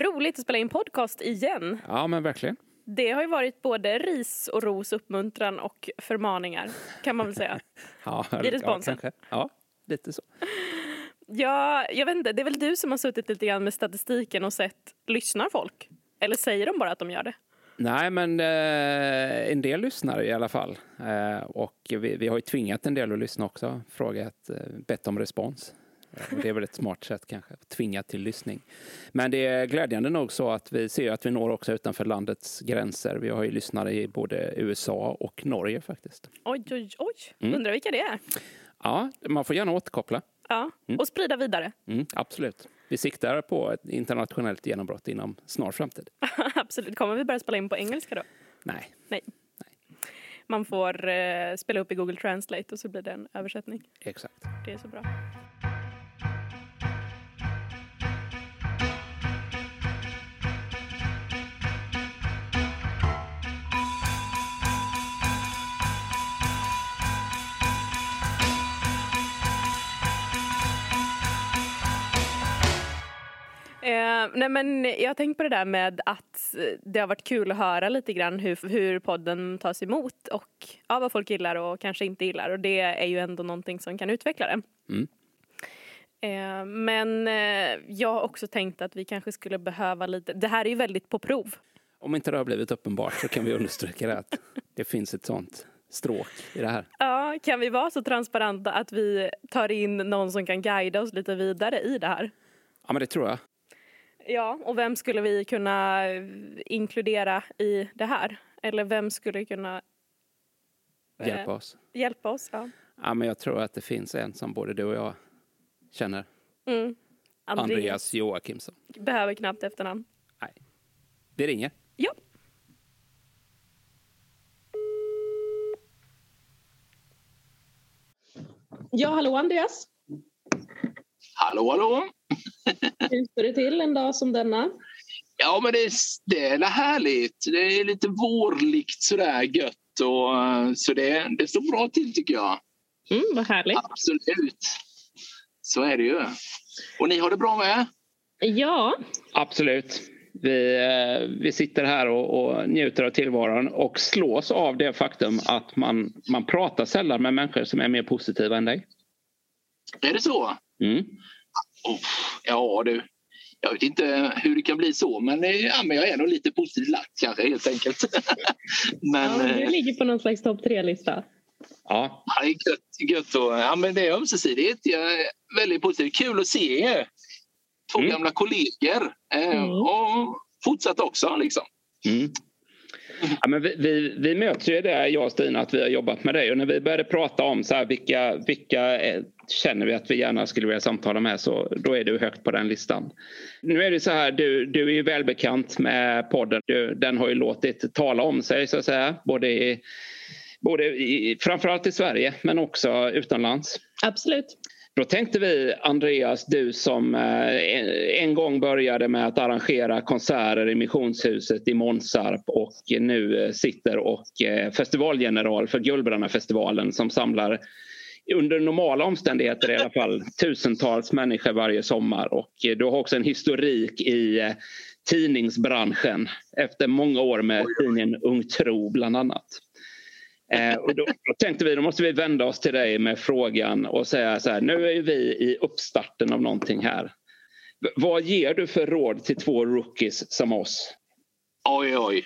Roligt att spela in podcast igen. Ja, men verkligen. Det har ju varit både ris och ros, uppmuntran och förmaningar, kan man väl säga. Ja, I responsen. Ja, ja, lite så. Ja, jag vet inte, det är väl du som har suttit lite grann med statistiken och sett, lyssnar folk? Eller säger de bara att de gör det? Nej, men eh, en del lyssnar i alla fall. Eh, och vi, vi har ju tvingat en del att lyssna också. Frågat, eh, bett om respons. Eh, och det är väl ett smart sätt kanske, att tvinga till lyssning. Men det är glädjande nog så att vi ser att vi når också utanför landets gränser. Vi har ju lyssnare i både USA och Norge faktiskt. Oj, oj, oj. Mm. Undrar vilka det är? Ja, man får gärna återkoppla. Ja, och sprida vidare. Mm, absolut. Vi siktar på ett internationellt genombrott inom snar framtid. Absolut. Kommer vi börja spela in på engelska då? Nej, Nej. Man får eh, spela upp i Google Translate och så blir det en översättning. exakt. Det är så bra. Eh, nej men jag har tänkt på det där med att eh, det har varit kul att höra lite grann hur, hur podden tas emot och ja, vad folk gillar och kanske inte gillar och det är ju ändå någonting som kan utveckla det. Mm. Eh, men eh, jag har också tänkt att vi kanske skulle behöva lite, det här är ju väldigt på prov. Om inte det har blivit uppenbart så kan vi understryka det att det finns ett sånt stråk i det här. Ja, kan vi vara så transparenta att vi tar in någon som kan guida oss lite vidare i det här? Ja, men det tror jag. Ja, och vem skulle vi kunna eh, inkludera i det här? Eller vem skulle kunna Eh. Hjälpa oss. hjälpa oss? Ja. Ja, men jag tror att det finns en som både du och jag känner. Mm. Andreas. Andreas Joakimsson. Behöver knappt efternamn. Nej. Vi ringer. Ja. Ja, hallå Andreas. Hallå, hallå! Hur står det till en dag som denna? Ja, men det, det är härligt. Det är lite vårligt sådär gött. Och, så det, det står bra till tycker jag. Mm, vad härligt. Absolut. Så är det ju. Och ni har det bra med? Ja, Absolut. Vi, eh, vi sitter här och, och njuter av tillvaron och slås av det faktum att man, man pratar sällan med människor som är mer positiva än dig. Är det så? Mm. Oh, ja, du. Jag vet inte hur det kan bli så, men, eh, ja, men jag är nog lite positivt lagd kanske helt enkelt. men ja du eh, ligger på någon slags topp tre-lista. Ja, ja, det är gött, gött och, ja, men det är ömsesidigt. Jag är väldigt positivt. Kul att se er. Två Mm. gamla kollegor. Eh, Mm. Och fortsatt också liksom. Mm. Ja, men vi, vi, vi möts ju där, jag och Stina, att vi har jobbat med dig. Och när vi började prata om så här, vilka, vilka eh, känner vi att vi gärna skulle vilja samtala med så då är du högt på den listan. Nu är det så här, du, du är ju välbekant med podden. Du, den har ju låtit tala om sig så att säga. Både, i, både i, framförallt i Sverige men också utomlands. Absolut. Då tänkte vi, Andreas, du som eh, en, gång började med att arrangera konserter i Missionshuset i Månsarp och nu eh, sitter och eh, festivalgeneral för Gullbrannafestivalen som samlar under normala omständigheter i alla fall tusentals människor varje sommar och eh, du har också en historik i eh, tidningsbranschen efter många år med tidningen Ung Tro bland annat. Eh, och då, då tänkte vi, då måste vi vända oss till dig med frågan och säga så här, nu är vi i uppstarten av någonting här. V- vad ger du för råd till två rookies som oss? Oj, oj.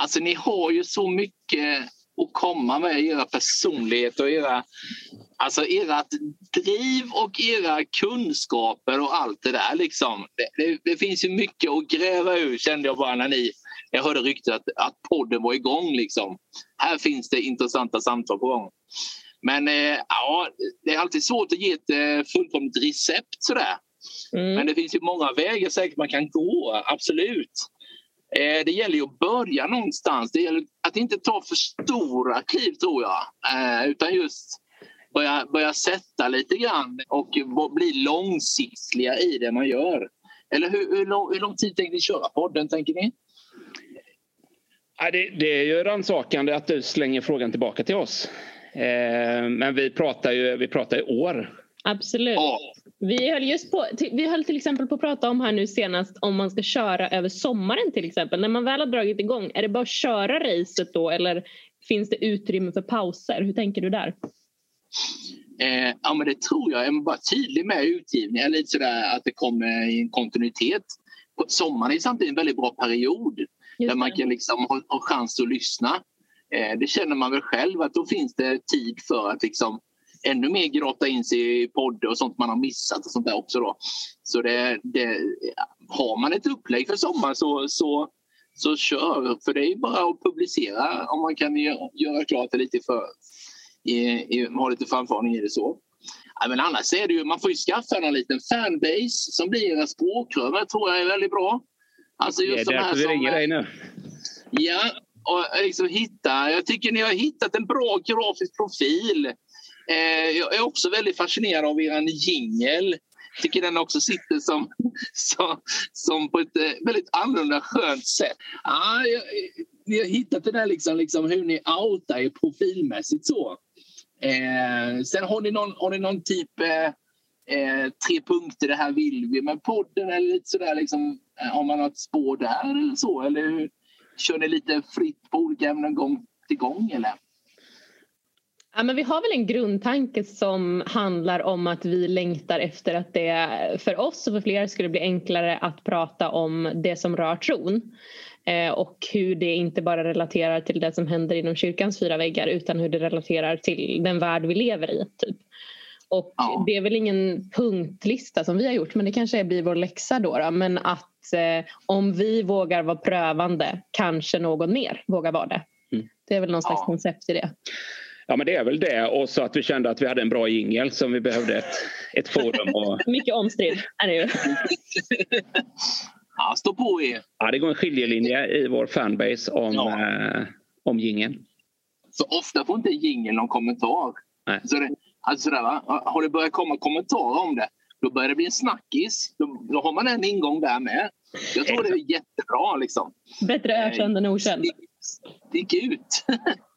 Alltså ni har ju så mycket att komma med era personligheter och era, alltså ert driv och era kunskaper och allt det där. Liksom. Det, det, det finns ju mycket att gräva ur kände jag bara när ni jag hörde ryktet att, att podden var igång. Liksom. Här finns det intressanta samtal på gång. Men eh, ja, det är alltid svårt att ge ett eh, fullkomligt recept sådär. Mm. Men det finns ju många vägar säkert man kan gå, absolut. Eh, det gäller ju att börja någonstans. Det gäller att inte ta för stora kliv tror jag. Eh, utan just börja, börja sätta lite grann och bli långsiktiga i det man gör. Eller hur, hur, lång, hur lång tid tänkte ni köra podden, tänker ni? Ja, det, det är ju rannsakande att du slänger frågan tillbaka till oss. Eh, men vi pratar ju vi pratar ju år. Absolut. Ja, Vi höll, just på, vi höll till exempel på att prata om här nu senast om man ska köra över sommaren till exempel. När man väl har dragit igång, är det bara att köra racet då eller finns det utrymme för pauser? Hur tänker du där? Eh, ja, men det tror jag. Är man bara tydlig med utgivningen, lite sådär att det kommer i en kontinuitet. Sommaren är samtidigt en väldigt bra period Just där man kan liksom ha, ha chans att lyssna. Eh, det känner man väl själv att då finns det tid för att liksom ännu mer grotta in sig i poddar och sånt man har missat och sånt där också. Då. Så det, det, har man ett upplägg för sommaren så, så, så kör. För det är bara att publicera om man kan göra, klart det lite för, i, i, ha lite framförhållning i det så. Ja, men annars är det ju, man får ju skaffa en liten fanbase som blir en språkrör. Det tror jag är väldigt bra. Alltså Det är just de här därför vi som, ringer dig nu. Ja, och liksom hitta, jag tycker ni har hittat en bra grafisk profil. Eh, jag är också väldigt fascinerad av er jingel. Jag tycker den också sitter som, som, som på ett eh, väldigt annorlunda skönt sätt. Ah, jag, ni har hittat det där liksom, liksom hur ni outar er profilmässigt så. Eh, sen har ni någon, har ni någon typ eh, eh tre punkter, det här vill vi med podden eller lite sådär liksom. Eh, har man något spår där eller så? Eller hur? kör ni lite fritt på olika ämnen gång till gång eller? Ja, men vi har väl en grundtanke som handlar om att vi längtar efter att det för oss och för fler skulle bli enklare att prata om det som rör tron. Eh, och hur det inte bara relaterar till det som händer inom kyrkans fyra väggar utan hur det relaterar till den värld vi lever i. Typ. Och Ja. det är väl ingen punktlista som vi har gjort men det kanske blir vår läxa då. då. Men att eh, om vi vågar vara prövande kanske någon mer vågar vara det. Mm. Det är väl någon slags Ja. koncept i det. Ja men det är väl det och så att vi kände att vi hade en bra jingel som vi behövde ett, ett forum och Mycket omstridd är det ju. Ja, stå på er. ja, det går en skiljelinje i vår fanbase om, Ja. eh, om jingeln. Så ofta får inte jingeln någon kommentar. Nej. Så det, alltså sådär, va? Har det börjat komma kommentarer om det, då börjar det bli en snackis. Då, då har man en ingång där med. Jag tror det är jättebra. Liksom. Bättre ökänd än okänd. Stick, stick ut.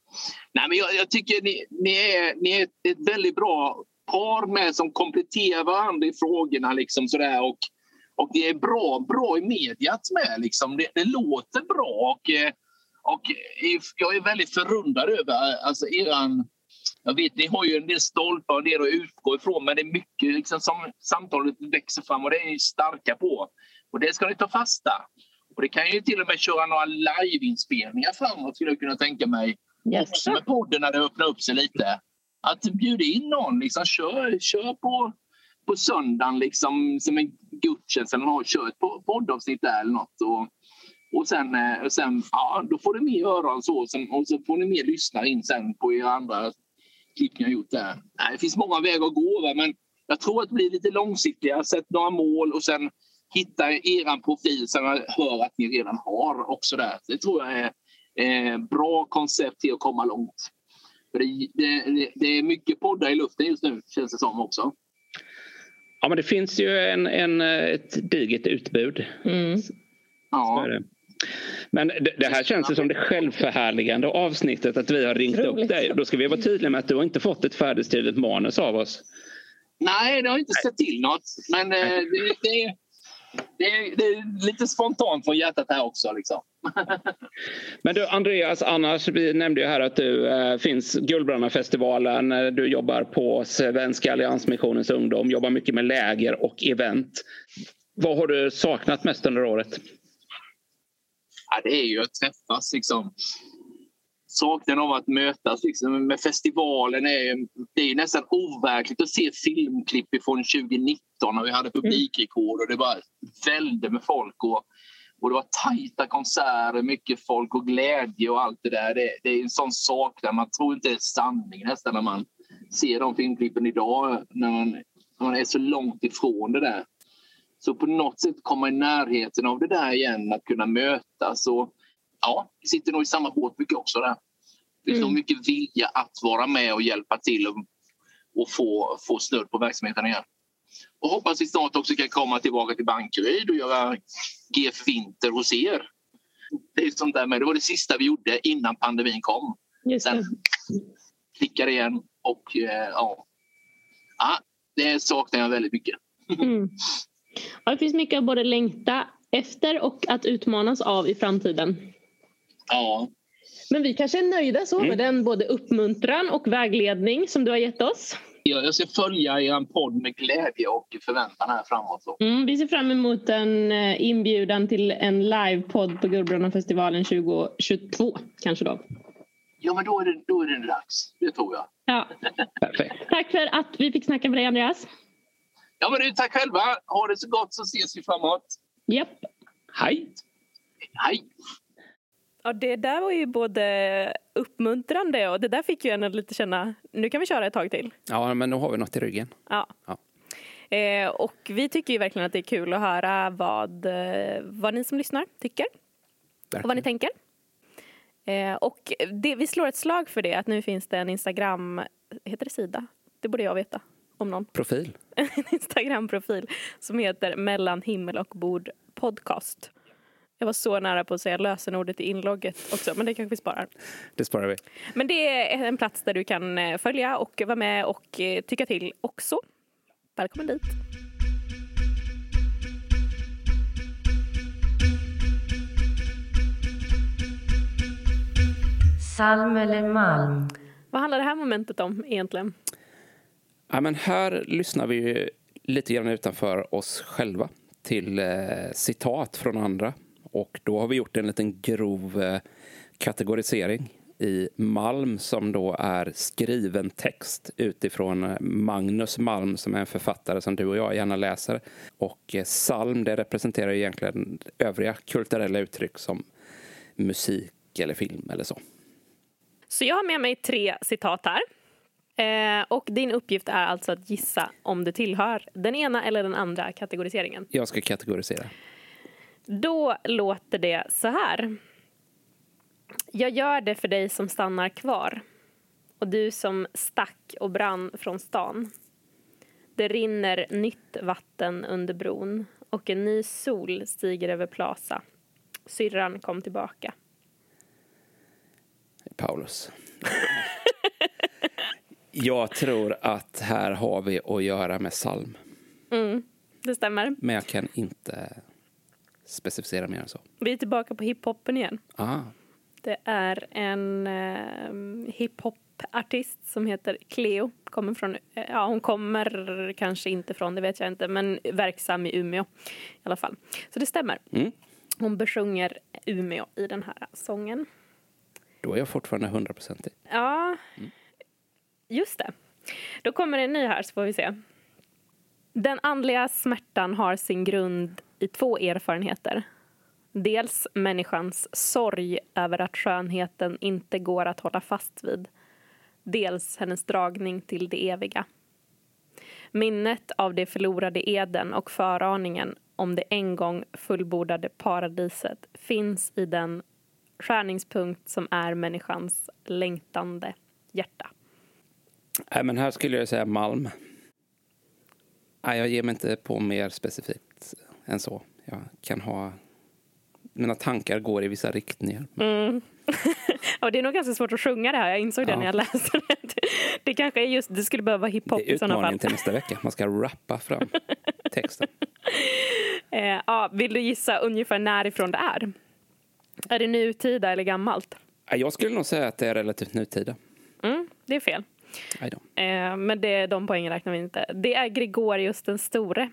Nej, men jag, jag tycker ni, ni, är, ni är ett, väldigt bra par med som kompletterar varandra i frågorna. Liksom, sådär, och, och det är bra, bra i mediat med. Liksom. Det, det låter bra. Och, eh, och jag är väldigt förundrad över alltså, eran... Jag vet, ni har ju en del stolpar och del att utgå ifrån men det är mycket liksom, som samtalet växer fram och det är ni starka på. Och det ska ni ta fasta. Och det kan ju till och med köra några liveinspelningar framåt skulle jag kunna tänka mig. Också med podden när det öppnar upp sig lite. Att bjuda in någon, liksom, kör, kör på, på söndagen liksom, som en gudstjänst eller något. Kör ett poddavsnitt där eller något. Och, och sen, eh, och sen ja, då får du med öron så, och, sen, och så får ni mer lyssna in sen på era andra klipp ni har gjort där. Nej, det finns många vägar att gå, va? men jag tror att det blir lite långsiktiga. Sätt några mål och sen hitta er profil som jag hör att ni redan har också där. Det tror jag är eh, bra koncept till att komma långt. För det, det, det är mycket poddar i luften just nu känns det som också. Ja men det finns ju en, en, ett digert utbud. Mm. Ja. Men det, det här känns ju som det självförhärligande avsnittet att vi har ringt Otroligt. upp dig. Då ska vi vara tydliga med att du har inte fått ett färdigskrivet manus av oss. Nej, det har inte sett till något. Men eh, det, det, det, är- det är lite spontant från hjärtat här också. Liksom. Men du Andreas, annars, vi nämnde ju här att du eh, finns Guldbrandafestivalen, eh, du jobbar på Svenska Alliansmissionens ungdom, jobbar mycket med läger och event. Vad har du saknat mest under året? Ja, det är ju att träffas. Liksom. Saknaden av att mötas liksom, med festivalen är, det är nästan overkligt att se filmklipp från 2019 när vi hade publikrekord och det bara välde med folk. Och, och det var tajta konserter, mycket folk och glädje och allt det där. Det, det är en sån saknad. Man tror inte det är sanning nästan när man ser de filmklippen idag när man, när man är så långt ifrån det där. Så på något sätt komma i närheten av det där igen, att kunna mötas. Och, ja, vi sitter nog i samma båt mycket också där. Det finns Mm. nog mycket vilja att vara med och hjälpa till och, och få, få stöd på verksamheten igen. Och hoppas vi snart också kan komma tillbaka till Bankeryd och göra GF Vinter hos er. Det, är sånt där med, det var det sista vi gjorde innan pandemin kom. Just det. Klickade igen och eh, ja. ja, det saknar jag väldigt mycket. Mm. Ja, det finns mycket att både längta efter och att utmanas av i framtiden. Ja. Men vi kanske är nöjda så med Mm. den både uppmuntran och vägledning som du har gett oss. Jag jag ska följa er podd med glädje och förväntan här framåt. Mm, vi ser fram emot en eh, inbjudan till en livepodd på Guldbronafestivalen 2022 kanske då. Ja, men då är, det, då är det dags. Det tror jag. Ja. Perfekt. Tack för att vi fick snacka med dig Andreas. Ja, men du, tack själva. Ha det så gott så ses vi framåt. Japp. Hej! Hej! Ja, det där var ju både uppmuntrande och det där fick ju en att lite känna, nu kan vi köra ett tag till. Ja, men nu har vi något i ryggen. Ja. Ja. Eh, och vi tycker ju verkligen att det är kul att höra vad, eh, vad ni som lyssnar tycker och vad ni tänker. Eh, och det, vi slår ett slag för det, att nu finns det en Instagram, heter det sida? Det borde jag veta om någon. Profil. En Instagram-profil som heter Mellan himmel och bord podcast. Jag var så nära på att säga lösenordet i inlogget också, men det kanske vi sparar. Det sparar vi. Men det är en plats där du kan eh, följa och vara med och eh, tycka till också. Välkommen dit. Salm eller malm? Vad handlar det här momentet om egentligen? Ja, men här lyssnar vi ju lite grann utanför oss själva till eh, citat från andra. Och då har vi gjort en liten grov eh, kategorisering i Malm som då är skriven text utifrån eh, Magnus Malm som är en författare som du och jag gärna läser. Och eh, psalm det representerar egentligen övriga kulturella uttryck som musik eller film eller så. Så jag har med mig tre citat här. Eh, och din uppgift är alltså att gissa om det tillhör den ena eller den andra kategoriseringen. Jag ska kategorisera. Då låter det så här. Jag gör det för dig som stannar kvar och du som stack och brann från stan. Det rinner nytt vatten under bron och en ny sol stiger över Plaza. Syrran kom tillbaka. Paulus. Jag tror att här har vi att göra med psalm. Mm, det stämmer. Men jag kan inte specificera mer än så. Vi är tillbaka på hiphopen igen. Ah, Det är en eh, hiphop-artist som heter Cleo. Kommer från, eh, ja, hon kommer kanske inte från, det vet jag inte, men verksam i Umeå i alla fall. Så det stämmer. mm. Hon besjunger Umeå i den här sången. Då är jag fortfarande hundraprocentig. Ja, just det. Då kommer en ny här så får vi se. Den andliga smärtan har sin grund i två erfarenheter. Dels människans sorg över att skönheten inte går att hålla fast vid. Dels hennes dragning till det eviga. Minnet av det förlorade Eden och föraningen om det en gång fullbordade paradiset finns i den skärningspunkt som är människans längtande hjärta. Nej, men här skulle jag säga Malm. Nej, jag ger mig inte på mer specifikt än så. Jag kan ha... Mina tankar går i vissa riktningar. Mm. och det är nog ganska svårt att sjunga det här. Jag insåg det Ja. när jag läste det. Det kanske är just, det skulle behöva hiphop Det är i sådana fall. utmaningen till nästa vecka. Man ska rappa fram texten. Eh, ja, vill du gissa ungefär närifrån det är? Är det nutida eller gammalt? Jag skulle nog säga att det är relativt nutida. Mm, det är fel. Eh, men det, de poängen räknar vi inte. Det är Gregorius den store.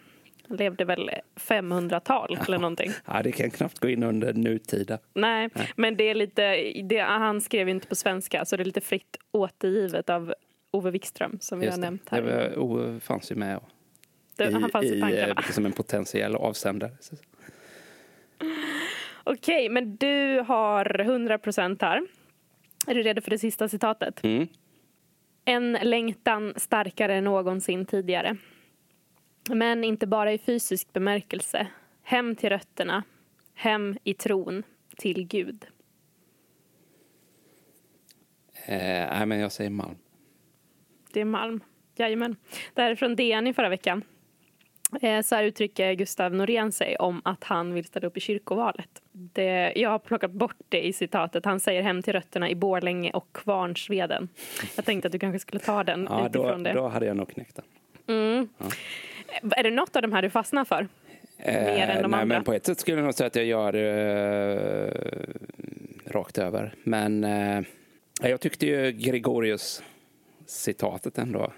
Han levde väl 500-tal eller någonting. Ja, det kan knappt gå in under nutida. Nej, men det är lite, det, han skrev ju inte på svenska så det är lite fritt återgivet av Ove Wikström som vi har Just det. nämnt Det här. var, Ove fanns ju med Det, han fanns i, i, tankarna. eh, som en potentiell avsändare. Okej, men du har 100 procent här. Är du redo för det sista citatet? Mm. En längtan starkare än någonsin tidigare. Men inte bara i fysisk bemärkelse. Hem till rötterna. Hem i tron till Gud. Eh, nej, men jag säger Malm. Det är Malm. Jajamän. Det här är från DN i förra veckan. Eh, Så här uttrycker Gustav Norén sig om att han vill ställa upp i kyrkovalet. Det, jag har plockat bort det i citatet. Han säger hem till rötterna i Borlänge och Kvarnsveden. Jag tänkte att du kanske skulle ta den Ja, då, utifrån det. då hade jag nog knäckt den. Mm. Är det något av de här du fastnar för? Mer än de Eh, nej, andra? men på ett sätt skulle jag nog säga att jag gör eh, rakt över. Men eh, jag tyckte ju Gregorius citatet ändå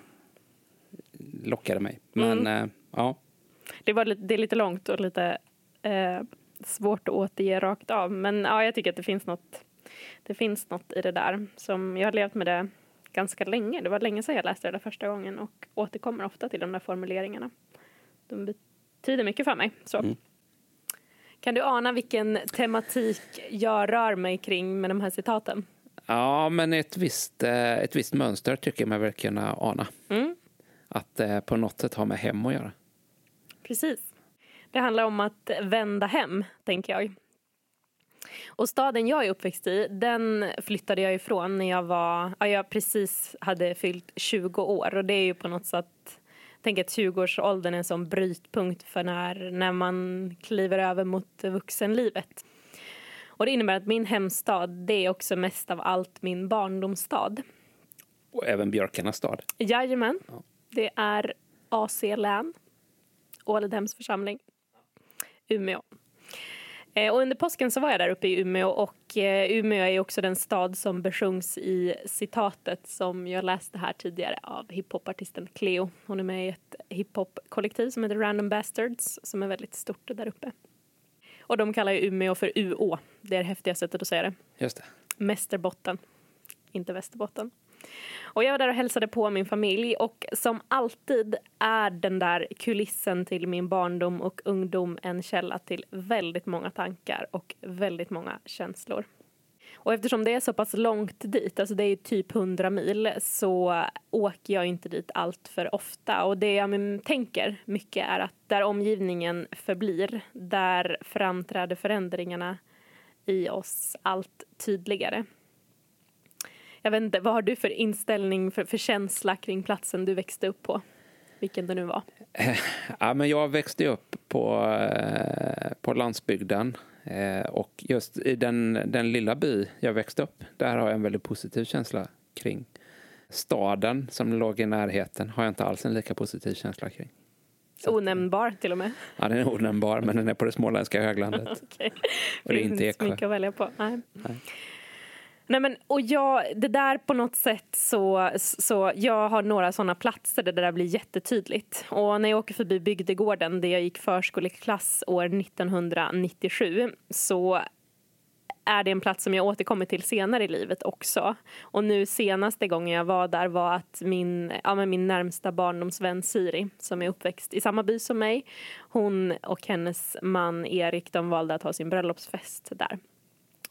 lockade mig. Men Mm. eh, ja, Det, var lite, det är lite långt och lite eh, svårt att återge rakt av. Men ja, jag tycker att det finns något, det finns något i det där. Som jag har levt med det ganska länge. Det var länge sedan jag läste det där första gången och återkommer ofta till de där formuleringarna. De betyder mycket för mig. Så. Mm. Kan du ana vilken tematik jag rör mig kring med de här citaten? ja men ett visst, eh, ett visst mönster tycker jag mig väl kunna ana. Mm. Att eh, på något sätt ha med hem att göra. Precis. Det handlar om att vända hem, tänker jag. Och staden jag är uppväxt i, den flyttade jag ifrån när jag var, ja, jag precis hade fyllt 20 år. Och det är ju på något sätt, tänker att 20-årsåldern är en sån brytpunkt för när, när man kliver över mot vuxenlivet. Och det innebär att min hemstad, det är också mest av allt min barndomsstad. Och även Björkarnas stad. Jajamän. Det är AC-län. Ålidhems församling. Umeå. Eh, Och under påsken så var jag där uppe i Umeå och eh, Umeå är också den stad som besjungs i citatet som jag läste här tidigare av hiphopartisten Cleo. Hon är med i ett hiphop-kollektiv som heter Random Bastards som är väldigt stort där uppe. Och de kallar ju Umeå för UÅ. Det är det häftiga sättet att säga det. Just det. Mästerbotten, inte Västerbotten. Och jag var där och hälsade på min familj och som alltid är den där kulissen till min barndom och ungdom en källa till väldigt många tankar och väldigt många känslor. Och eftersom det är så pass långt dit, alltså det är typ 100 mil, så åker jag inte dit allt för ofta. Och det jag tänker mycket är att där omgivningen förblir, där framträder förändringarna i oss allt tydligare. Jag vet inte, vad har du för inställning, för, för känsla kring platsen du växte upp på? Vilken det nu var. Ja, men jag växte upp på, eh, på landsbygden. Eh, och just i den, den lilla by jag växte upp, där har jag en väldigt positiv känsla kring. Staden som låg i närheten har jag inte alls en lika positiv känsla kring. Onämnbar till och med. Ja, den är onämnbar, men den är på det småländska höglandet. Okej. Och det är inte så Eksjö. mycket att välja på. Nej. Nej, men, och jag, det där på något sätt så, så jag har några sådana platser där det där blir jättetydligt. Och när jag åker förbi bygdegården där jag gick förskoleklass år 1997 så är det en plats som jag återkommer till senare i livet också. Och nu senaste gången jag var där var att min, ja, men min närmsta barndomsvän Siri, som är uppväxt i samma by som mig, hon och hennes man Erik, de valde att ha sin bröllopsfest där.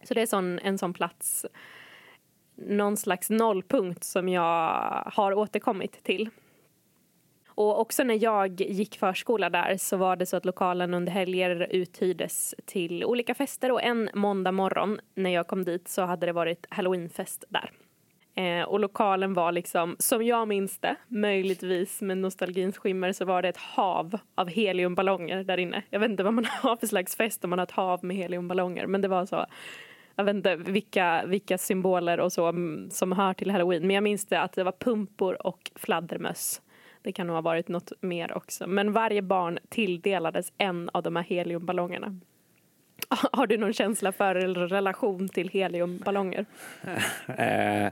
Så det är sån, en sån plats, någon slags nollpunkt som jag har återkommit till. Och också när jag gick förskola där så var det så att lokalen under helger uthyrdes till olika fester och en måndag morgon när jag kom dit så hade det varit halloweenfest där. Eh, och lokalen var liksom, som jag minns det, möjligtvis med nostalgins skimmer så var det ett hav av heliumballonger där inne. Jag vet inte vad man har för slags fest om man har ett hav med heliumballonger men det var så jag vet inte vilka, vilka symboler och så mm, som hör till halloween. Men jag minns det att det var pumpor och fladdermöss. Det kan nog ha varit något mer också. Men varje barn tilldelades en av de här heliumballongerna. Har du någon känsla för eller relation till heliumballonger? Eh,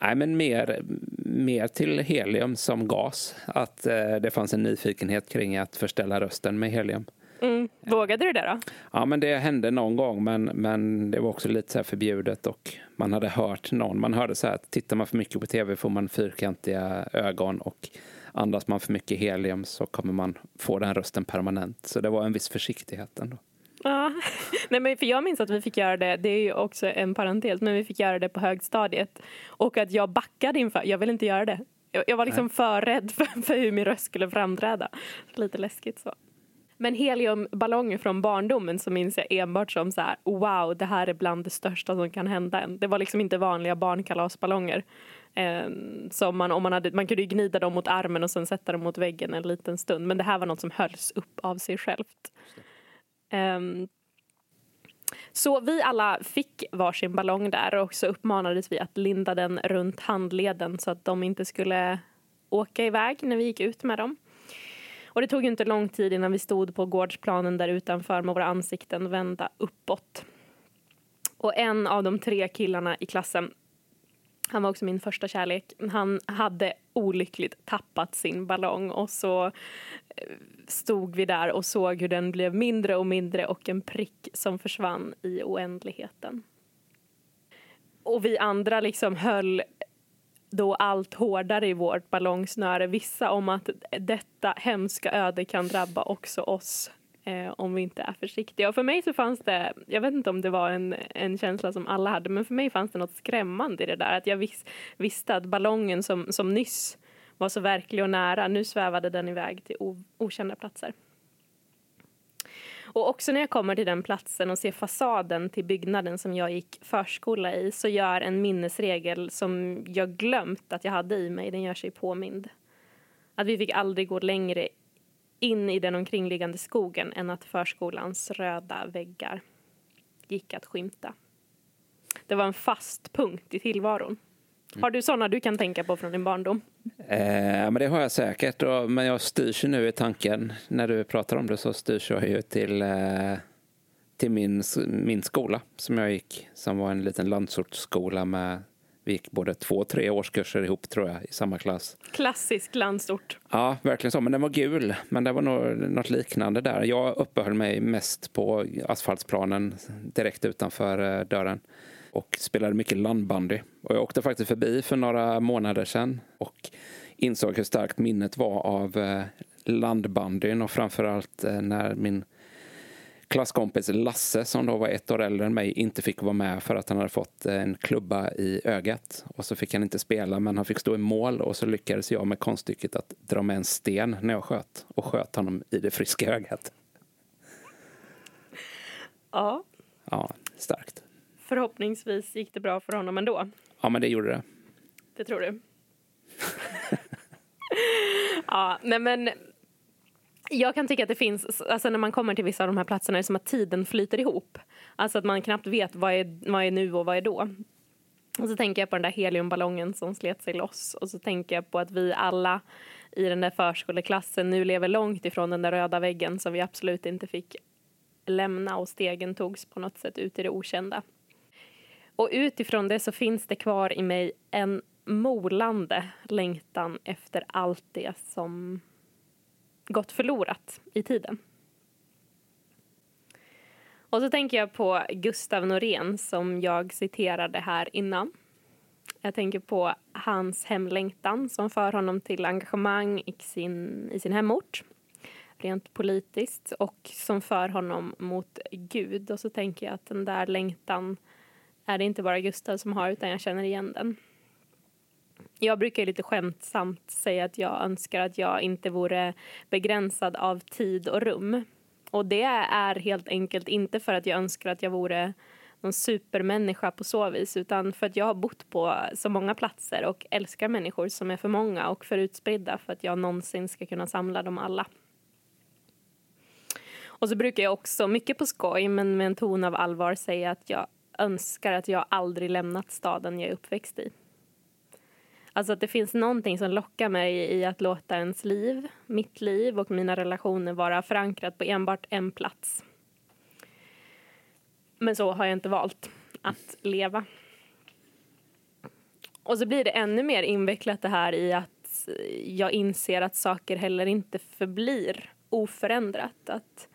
nej, men mer, mer till helium som gas. Att eh, det fanns en nyfikenhet kring att förställa rösten med helium. Mm. Vågade du det då? Ja, men det hände någon gång, men, men det var också lite så här förbjudet och man hade hört någon. Man hörde så här att tittar man för mycket på tv får man fyrkantiga ögon och andas man för mycket helium så kommer man få den rösten permanent. Så det var en viss försiktighet ändå. Ja, Nej, men för jag minns att vi fick göra det, det är ju också en parentes, men vi fick göra det på högstadiet. Och att jag backade inför, jag ville inte göra det. Jag, jag var liksom för rädd för, för hur min röst skulle framträda. Lite läskigt så. Men heliumballonger från barndomen så minns jag enbart som så här, wow, det här är bland det största som kan hända en. Det var liksom inte vanliga barnkalasballonger. Eh, som man, om man, hade, man kunde gnida dem mot armen och sen sätta dem mot väggen en liten stund. Men det här var något som hölls upp av sig självt. Ehm, så vi alla fick varsin ballong där och så uppmanades vi att linda den runt handleden så att de inte skulle åka iväg när vi gick ut med dem. Och det tog ju inte lång tid innan vi stod på gårdsplanen där utanför med våra ansikten vända uppåt. Och en av de tre killarna i klassen, han var också min första kärlek, han hade olyckligt tappat sin ballong och så eh, stod vi där och såg hur den blev mindre och mindre och en prick som försvann i oändligheten. Och vi andra liksom höll då allt hårdare i vårt ballongsnöre, vissa om att detta hemska öde kan drabba också oss eh, om vi inte är försiktiga. Och för mig så fanns det, jag vet inte om det var en, en känsla som alla hade, men för mig fanns det något skrämmande i det där. Att jag vis, visste att ballongen som, som nyss var så verklig och nära, nu svävade den iväg till o, okända platser. Och också när jag kommer till den platsen och ser fasaden till byggnaden som jag gick förskola i så gör en minnesregel som jag glömt att jag hade i mig, den gör sig påmind. Att vi fick aldrig gå längre in i den omkringliggande skogen än att förskolans röda väggar gick att skymta. Det var en fast punkt i tillvaron. Har du sådana du kan tänka på från din barndom? Eh, men det har jag säkert, och, men jag styrs ju nu i tanken. När du pratar om det så styrs jag ju till, eh, till min, min skola som jag gick, som var en liten landsortsskola med vi gick både två och tre årskurser ihop tror jag i samma klass. Klassisk landsort. Ja, verkligen så. Men den var gul. Men det var nog något liknande där. Jag uppehöll mig mest på asfaltsplanen direkt utanför eh, dörren och spelade mycket landbandy. Och jag åkte faktiskt förbi för några månader sedan och insåg hur starkt minnet var av eh, landbandyn och framförallt eh, när min klasskompis Lasse, som då var ett år äldre än mig, inte fick vara med för att han hade fått en klubba i ögat. Och så fick han inte spela, men han fick stå i mål och så lyckades jag med konststycket att dra med en sten när jag sköt och sköt honom i det friska ögat. Ja. Ja, starkt. Förhoppningsvis gick det bra för honom ändå. Ja, men det gjorde det. Det tror du? ja, nej men jag kan tycka att det finns, alltså när man kommer till vissa av de här platserna, är det som att tiden flyter ihop. Alltså att man knappt vet vad är, vad är nu och vad är då. Och så tänker jag på den där heliumballongen som slet sig loss. Och så tänker jag på att vi alla i den där förskoleklassen nu lever långt ifrån den där röda väggen som vi absolut inte fick lämna och stegen togs på något sätt ut i det okända. Och utifrån det så finns det kvar i mig en molande längtan efter allt det som gått förlorat i tiden. Och så tänker jag på Gustav Norén som jag citerade här innan. Jag tänker på hans hemlängtan som för honom till engagemang i sin, i sin hemort rent politiskt och som för honom mot Gud. Och så tänker jag att den där längtan är det inte bara Gustav som har utan jag känner igen den. Jag brukar lite skämtsamt säga att jag önskar att jag inte vore begränsad av tid och rum. Och det är helt enkelt inte för att jag önskar att jag vore någon supermänniska på så vis utan för att jag har bott på så många platser och älskar människor som är för många och för utspridda för att jag någonsin ska kunna samla dem alla. Och så brukar jag också, mycket på skoj men med en ton av allvar, säga att jag önskar att jag aldrig lämnat staden jag är uppväxt i. Alltså att det finns någonting som lockar mig i att låta ens liv, mitt liv och mina relationer vara förankrat på enbart en plats. Men så har jag inte valt att leva. Och så blir det ännu mer invecklat det här i att jag inser att saker heller inte förblir oförändrat. Att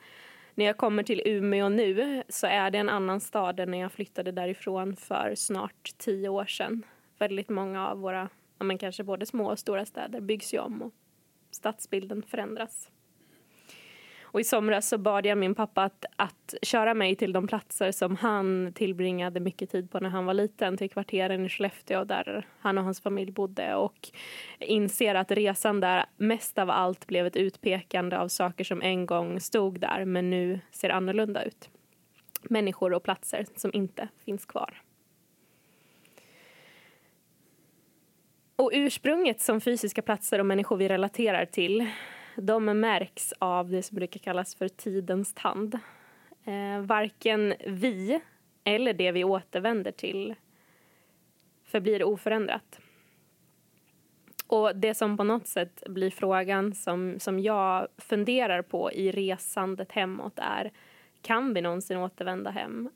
när jag kommer till Umeå nu så är det en annan stad än när jag flyttade därifrån för snart tio år sedan. Väldigt många av våra, ja, men kanske både små och stora städer byggs ju om och stadsbilden förändras. Och i somras så bad jag min pappa att, att köra mig till de platser som han tillbringade mycket tid på när han var liten, till kvarteren i Skellefteå där han och hans familj bodde och inser att resan där mest av allt blev ett utpekande av saker som en gång stod där men nu ser annorlunda ut. Människor och platser som inte finns kvar. Och ursprunget som fysiska platser och människor vi relaterar till de märks av det som brukar kallas för tidens tand. Eh, varken vi eller det vi återvänder till förblir oförändrat. Och det som på något sätt blir frågan som, som jag funderar på i resandet hemåt är kan vi någonsin återvända hem?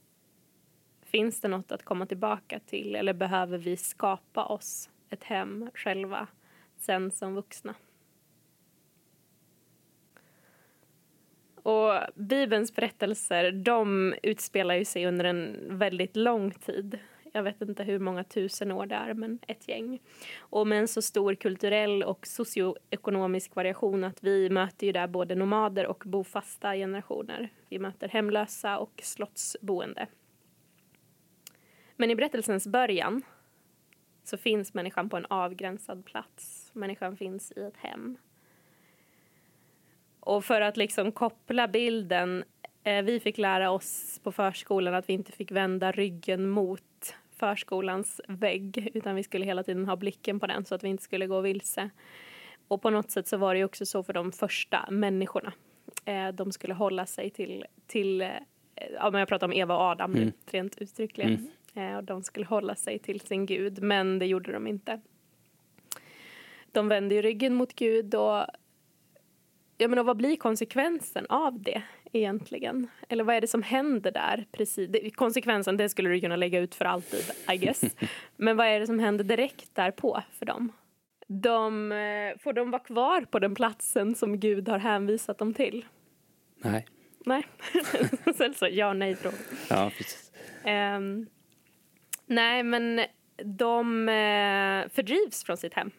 Finns det något att komma tillbaka till eller behöver vi skapa oss ett hem själva sen som vuxna? Och Bibelns berättelser de utspelar ju sig under en väldigt lång tid. Jag vet inte hur många tusen år det är, men ett gäng. Och med en så stor kulturell och socioekonomisk variation att vi möter ju där både nomader och bofasta generationer. Vi möter hemlösa och slottsboende. Men i berättelsens början så finns människan på en avgränsad plats. Människan finns i ett hem. Och för att liksom koppla bilden, eh, vi fick lära oss på förskolan att vi inte fick vända ryggen mot förskolans vägg utan vi skulle hela tiden ha blicken på den så att vi inte skulle gå vilse. Och på något sätt så var det också så för de första människorna. Eh, de skulle hålla sig till, till eh, ja, men jag pratar om Eva och Adam mm. rent uttryckligen. Mm. och de skulle hålla sig till sin Gud, men det gjorde de inte. De vände ju ryggen mot Gud och Ja, men vad blir konsekvensen av det egentligen? Eller vad är det som händer där? Precis. konsekvensen det skulle du kunna lägga ut för alltid, I guess. Men vad är det som händer direkt därpå för dem? De, eh, får de vara kvar på den platsen som Gud har hänvisat dem till? Nej. Nej. Sen så ja nej fråga. Ja, precis. Um, nej, men de uh, fördrivs från sitt hem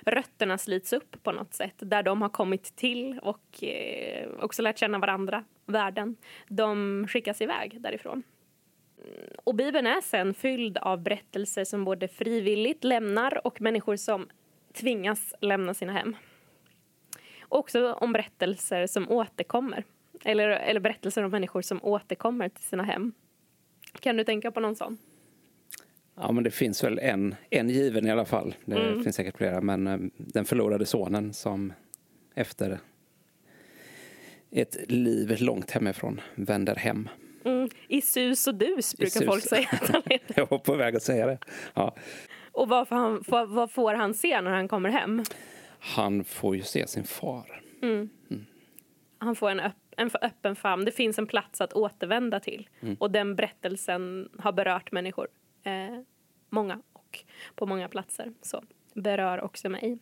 rötterna slits upp på något sätt. Där de har kommit till och eh, också lärt känna varandra, världen. De skickas iväg därifrån. Och Bibeln är sen fylld av berättelser som både frivilligt lämnar och människor som tvingas lämna sina hem. Också om berättelser som återkommer. Eller, eller berättelser om människor som återkommer till sina hem. Kan du tänka på någon sån? Ja, men det finns väl en, en given i alla fall. Det mm. finns säkert flera, men eh, den förlorade sonen som efter ett liv långt hemifrån vänder hem. Mm. I sus och dus brukar folk säga Jag var på väg att säga det. Ja. Och vad får, han, vad får han se när han kommer hem? Han får ju se sin far. Mm. Mm. Han får en, öpp, en öppen famn. Det finns en plats att återvända till. Mm. Och den berättelsen har berört människor eh, många och på många platser. Så berör också mig.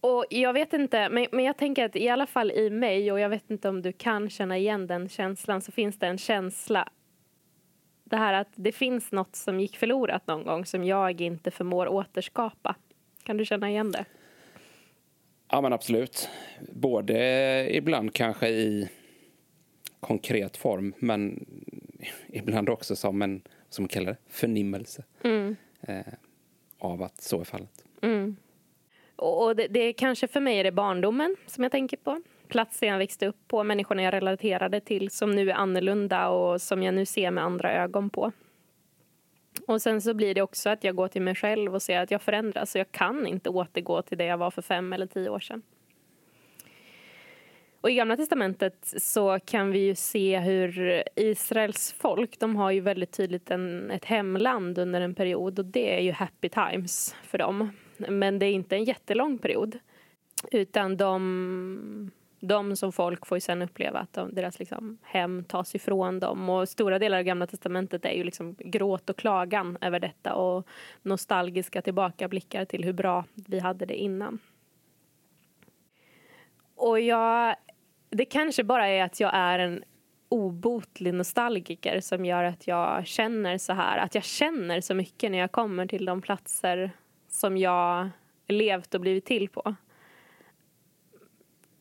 Och jag vet inte, men, men jag tänker att i alla fall i mig och jag vet inte om du kan känna igen den känslan så finns det en känsla det här att det finns något som gick förlorat någon gång som jag inte förmår återskapa. Kan du känna igen det? Ja men absolut. Både ibland kanske i konkret form men ibland också som en som man kallar det, förnimmelse mm. eh, av att så är fallet. Mm. Och det, det kanske för mig är det barndomen som jag tänker på. Platsen jag växte upp på, människorna jag relaterade till som nu är annorlunda och som jag nu ser med andra ögon på. Och sen så blir det också att jag går till mig själv och ser att jag förändras och jag kan inte återgå till det jag var för fem eller tio år sedan. Och i Gamla testamentet så kan vi ju se hur Israels folk, de har ju väldigt tydligt en, ett hemland under en period och det är ju happy times för dem. Men det är inte en jättelång period. Utan de, de som folk får ju sen uppleva att de, deras liksom hem tas ifrån dem. Och stora delar av Gamla testamentet är ju liksom gråt och klagan över detta och nostalgiska tillbakablickar till hur bra vi hade det innan. Och jag det kanske bara är att jag är en obotlig nostalgiker som gör att jag känner så här. Att jag känner så mycket när jag kommer till de platser som jag levt och blivit till på.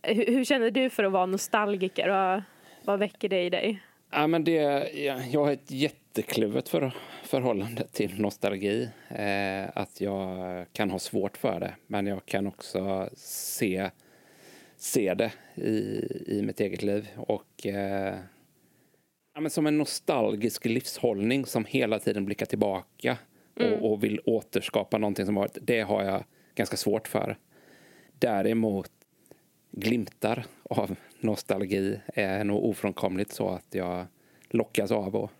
Hur, hur känner du för att vara nostalgiker? Vad, vad väcker det i dig? Ja, men det, jag, jag har ett jättekluvet för, förhållande till nostalgi. Eh, att jag kan ha svårt för det, men jag kan också se se det i, i mitt eget liv. Och eh, ja, men som en nostalgisk livshållning som hela tiden blickar tillbaka mm. och, och, vill återskapa någonting som varit. Det har jag ganska svårt för. Däremot glimtar av nostalgi är nog ofrånkomligt så att jag lockas av och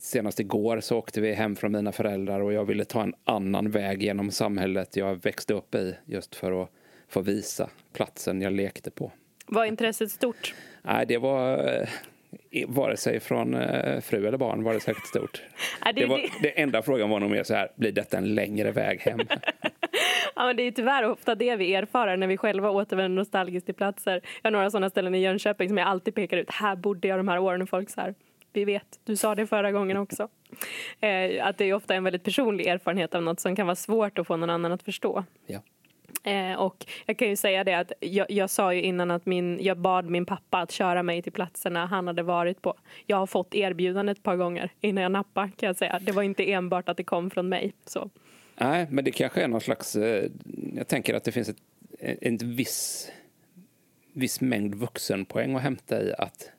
senast igår så åkte vi hem från mina föräldrar och jag ville ta en annan väg genom samhället jag växte upp i just för att få visa platsen jag lekte på. Var intresset stort? Nej, det var eh, vare sig från eh, fru eller barn var det säkert stort. Ja, det, Det, var, det enda frågan var nog mer så här, blir detta en längre väg hem? ja, men det är tyvärr ofta det vi erfar när vi själva återvänder nostalgiskt till platser. Jag har några sådana ställen i Jönköping som jag alltid pekar ut. Här bodde jag de här åren och folk så här. Vi vet, du sa det förra gången också. Eh, att det är ofta en väldigt personlig erfarenhet av något som kan vara svårt att få någon annan att förstå. Ja. Eh, och jag kan ju säga det att jag, jag sa ju innan att min, jag bad min pappa att köra mig till platserna han hade varit på. Jag har fått erbjudandet ett par gånger innan jag nappade kan jag säga. Det var inte enbart att det kom från mig. Så. Nej, men det kanske är någon slags... eh, Jag tänker att det finns ett, en viss, viss mängd vuxenpoäng att hämta i att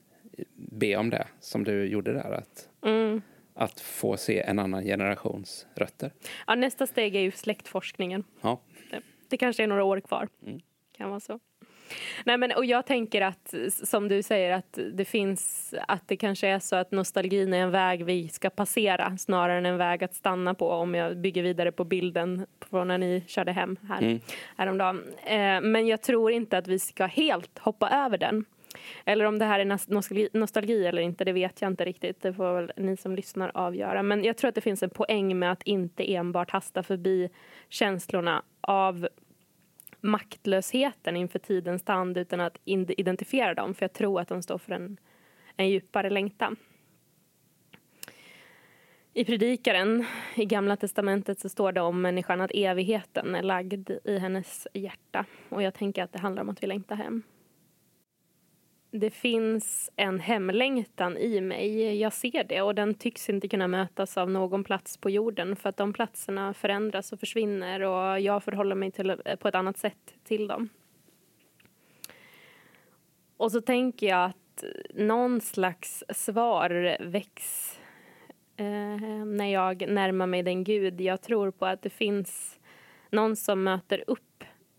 be om det, som du gjorde där. Att, Mm. att få se en annan generations rötter. Ja, nästa steg är ju släktforskningen. Ja, Det, kanske är några år kvar. Mm. Kan vara så. Nej, men, och jag tänker att, som du säger, att det finns att det kanske är så att nostalgin är en väg vi ska passera snarare än en väg att stanna på om jag bygger vidare på bilden från när ni körde hem här Mm. häromdagen. Eh, men jag tror inte att vi ska helt hoppa över den. Eller om det här är nostalgi, nostalgi eller inte, det vet jag inte riktigt. Det får väl ni som lyssnar avgöra. Men jag tror att det finns en poäng med att inte enbart hasta förbi känslorna av maktlösheten inför tidens tand utan att identifiera dem. För jag tror att de står för en, en djupare längtan. I Predikaren i Gamla testamentet så står det om människan att evigheten är lagd i hennes hjärta. Och jag tänker att det handlar om att vi längtar hem. Det finns en hemlängtan i mig. Jag ser det och den tycks inte kunna mötas av någon plats på jorden för att de platserna förändras och försvinner och jag förhåller mig till, eh, på ett annat sätt till dem. Och så tänker jag att någon slags svar väcks eh, när jag närmar mig den Gud jag tror på att det finns någon som möter upp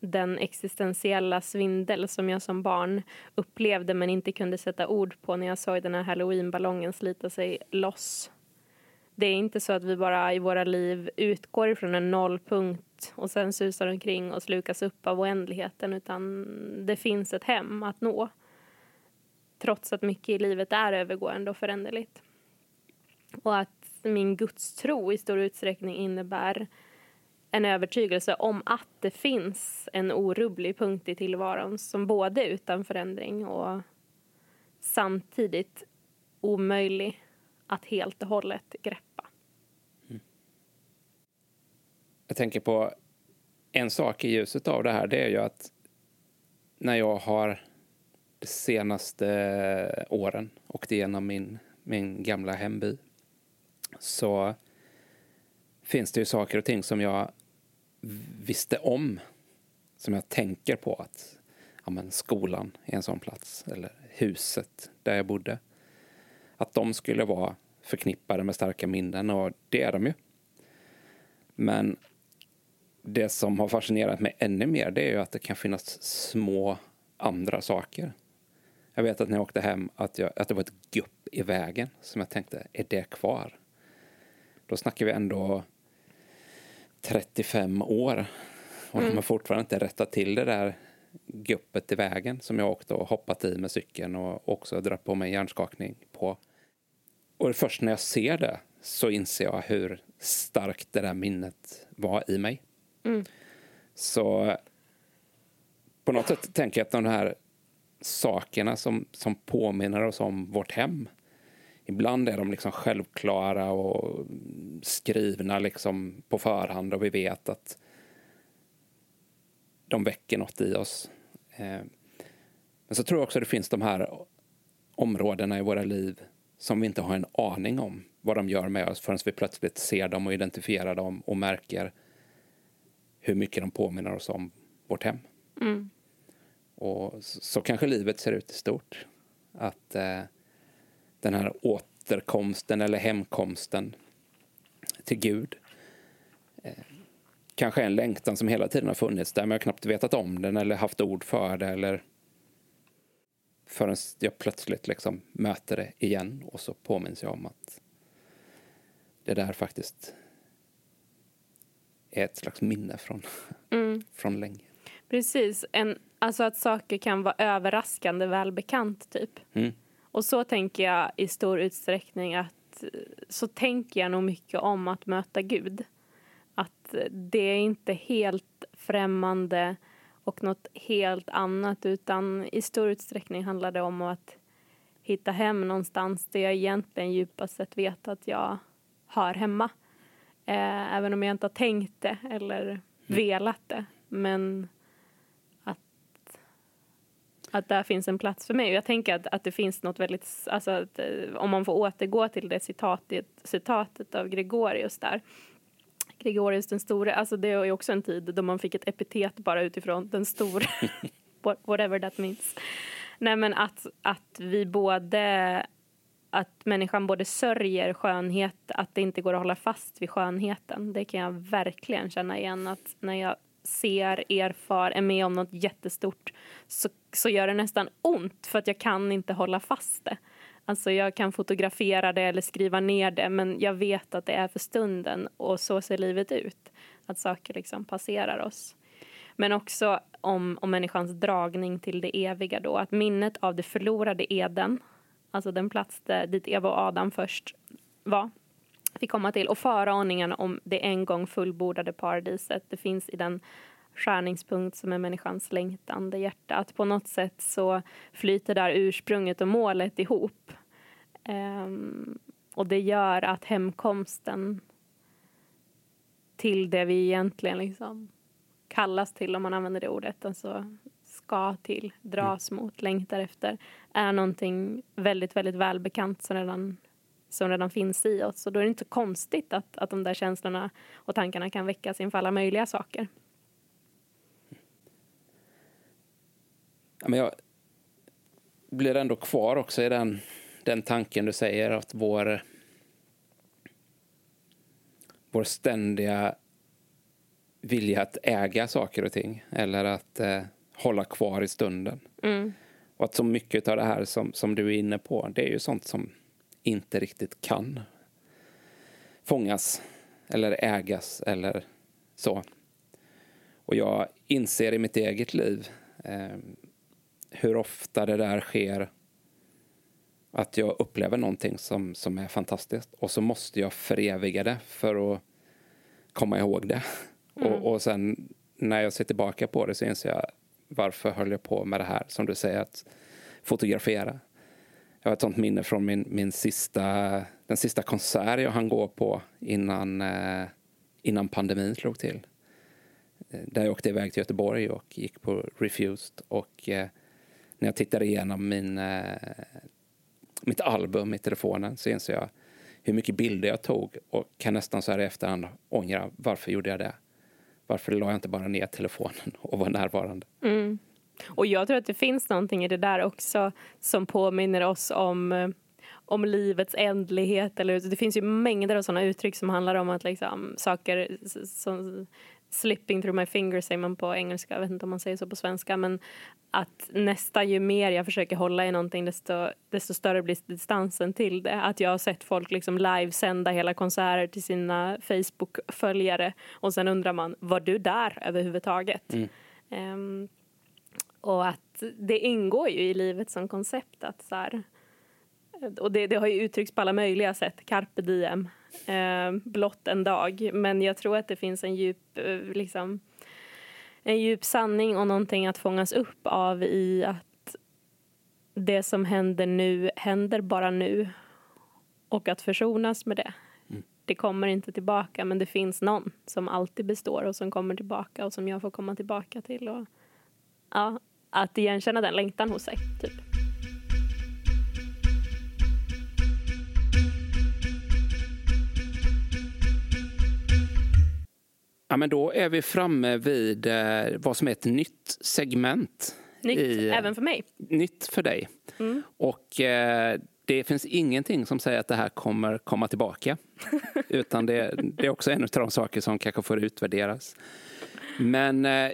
den existentiella svindel som jag som barn upplevde men inte kunde sätta ord på när jag såg den här halloweenballongen slita sig loss. Det är inte så att vi bara i våra liv utgår ifrån en nollpunkt och sen susar omkring och slukas upp av oändligheten utan det finns ett hem att nå. Trots att mycket i livet är övergående och föränderligt. Och att min gudstro i stor utsträckning innebär en övertygelse om att det finns en orubblig punkt i tillvaron som både är utan förändring och samtidigt omöjlig att helt och hållet greppa. Mm. Jag tänker på en sak i ljuset av det här. Det är ju att när jag har de senaste åren åkt igenom min, min gamla hemby så finns det ju saker och ting som jag visste om. Som jag tänker på att ja, men skolan är en sån plats. Eller huset där jag bodde. Att de skulle vara förknippade med starka minnen och det är de ju. Men det som har fascinerat mig ännu mer det är ju att det kan finnas små andra saker. Jag vet att när jag åkte hem att, jag, att det var ett gupp i vägen som jag tänkte, är det kvar? Då snackar vi ändå 35 år och de har fortfarande inte rättat till det där guppet i vägen som jag åkte och hoppat i med cykeln och också dragit på mig hjärnskakning på. Och först när jag ser det så inser jag hur starkt det där minnet var i mig. Så på något sätt tänker jag att de här sakerna som, som påminner oss om vårt hem Ibland är de liksom självklara och skrivna liksom på förhand och vi vet att de väcker något i oss. Eh, Men så tror jag också att det finns de här områdena i våra liv som vi inte har en aning om vad de gör med oss förrän vi plötsligt ser dem och identifierar dem och märker hur mycket de påminner oss om vårt hem. Och så, så kanske livet ser ut i stort. Att eh, den här återkomsten eller hemkomsten till Gud eh, kanske en längtan som hela tiden har funnits där men jag har knappt vetat om den eller haft ord för det eller förrän jag plötsligt liksom möter det igen och så påminns jag om att det där faktiskt är ett slags minne från, Mm. från länge. Precis, en, alltså att saker kan vara överraskande välbekant typ. Mm. Och så tänker jag i stor utsträckning att så tänker jag nog mycket om att möta Gud. Att det är inte helt främmande och något helt annat utan i stor utsträckning handlar det om att hitta hem någonstans där jag egentligen djupast sett vet att jag hör hemma. Eh, även om jag inte har tänkt det eller velat det. Men att där finns en plats för mig. Och jag tänker att, att det finns något väldigt... Alltså att, eh, om man får återgå till det citatet, citatet av Gregorius där. Gregorius den store, alltså det är också en tid då man fick ett epitet bara utifrån den store. What- Whatever that means. Nej men att, att vi både att människan både sörjer skönhet, att det inte går att hålla fast vid skönheten. Det kan jag verkligen känna igen. Att när jag ser, erfar, är med om något jättestort så, så gör det nästan ont för att jag kan inte hålla fast det. Alltså jag kan fotografera det eller skriva ner det men jag vet att det är för stunden och så ser livet ut. Att saker liksom passerar oss. Men också om, om människans dragning till det eviga då. Att minnet av det förlorade Eden, alltså den plats där, dit Eva och Adam först var, fick komma till. Och föraningen om det en gång fullbordade paradiset. Det finns i den skärningspunkt som är människans längtande hjärta. Att på något sätt så flyter där ursprunget och målet ihop. Ehm, och det gör att hemkomsten till det vi egentligen liksom kallas till, om man använder det ordet, alltså ska till, dras mot, längtar efter, är någonting väldigt, väldigt välbekant som redan, som redan finns i oss. Och då är det inte konstigt att, att de där känslorna och tankarna kan väckas inför alla möjliga saker. Ja, men jag blir ändå kvar också i den, den tanken du säger att vår, vår ständiga vilja att äga saker och ting eller att eh, hålla kvar i stunden. Mm. Och att så mycket av det här som, som du är inne på, det är ju sånt som inte riktigt kan fångas eller ägas eller så. Och jag inser i mitt eget liv eh, hur ofta det där sker att jag upplever någonting som, som är fantastiskt och så måste jag föreviga det för att komma ihåg det. Och, och sen när jag ser tillbaka på det så inser jag varför höll jag på med det här, som du säger, att fotografera. Jag har ett sånt minne från min, min sista, den sista konsert jag hann gå på innan, eh, innan pandemin slog till. Eh, där jag åkte iväg till Göteborg och gick på Refused. Och eh, när jag tittade igenom min, mitt album i telefonen så insåg jag hur mycket bilder jag tog och kan nästan så här i efterhand ångra varför gjorde jag det? Varför la jag inte bara ner telefonen och var närvarande? Mm. Och jag tror att det finns någonting i det där också som påminner oss om, eh, om livets ändlighet. Eller, det finns ju mängder av sådana uttryck som handlar om att liksom, saker som slipping through my fingers säger man på engelska, jag vet inte om man säger så på svenska. Men att nästan ju mer jag försöker hålla i någonting desto, desto större blir distansen till det. Att jag har sett folk liksom livesända hela konserter till sina Facebook-följare och sen undrar man, var du där överhuvudtaget? Ehm, och att det ingår ju i livet som koncept att så här, och det, det har ju uttryckts på alla möjliga sätt, carpe diem, eh, blott en dag. Men jag tror att det finns en djup, eh, liksom, en djup sanning och någonting att fångas upp av i att det som händer nu händer bara nu. Och att försonas med det. Det kommer inte tillbaka men det finns någon som alltid består och som kommer tillbaka och som jag får komma tillbaka till. Och, ja, att igenkänna den längtan hos sig, typ. Ja, men då är vi framme vid eh, vad som är ett nytt segment. Nytt, i, även för mig. nytt för dig. Och eh, det finns ingenting som säger att det här kommer komma tillbaka. Utan det, det är också en av de saker som kanske får utvärderas. Men eh,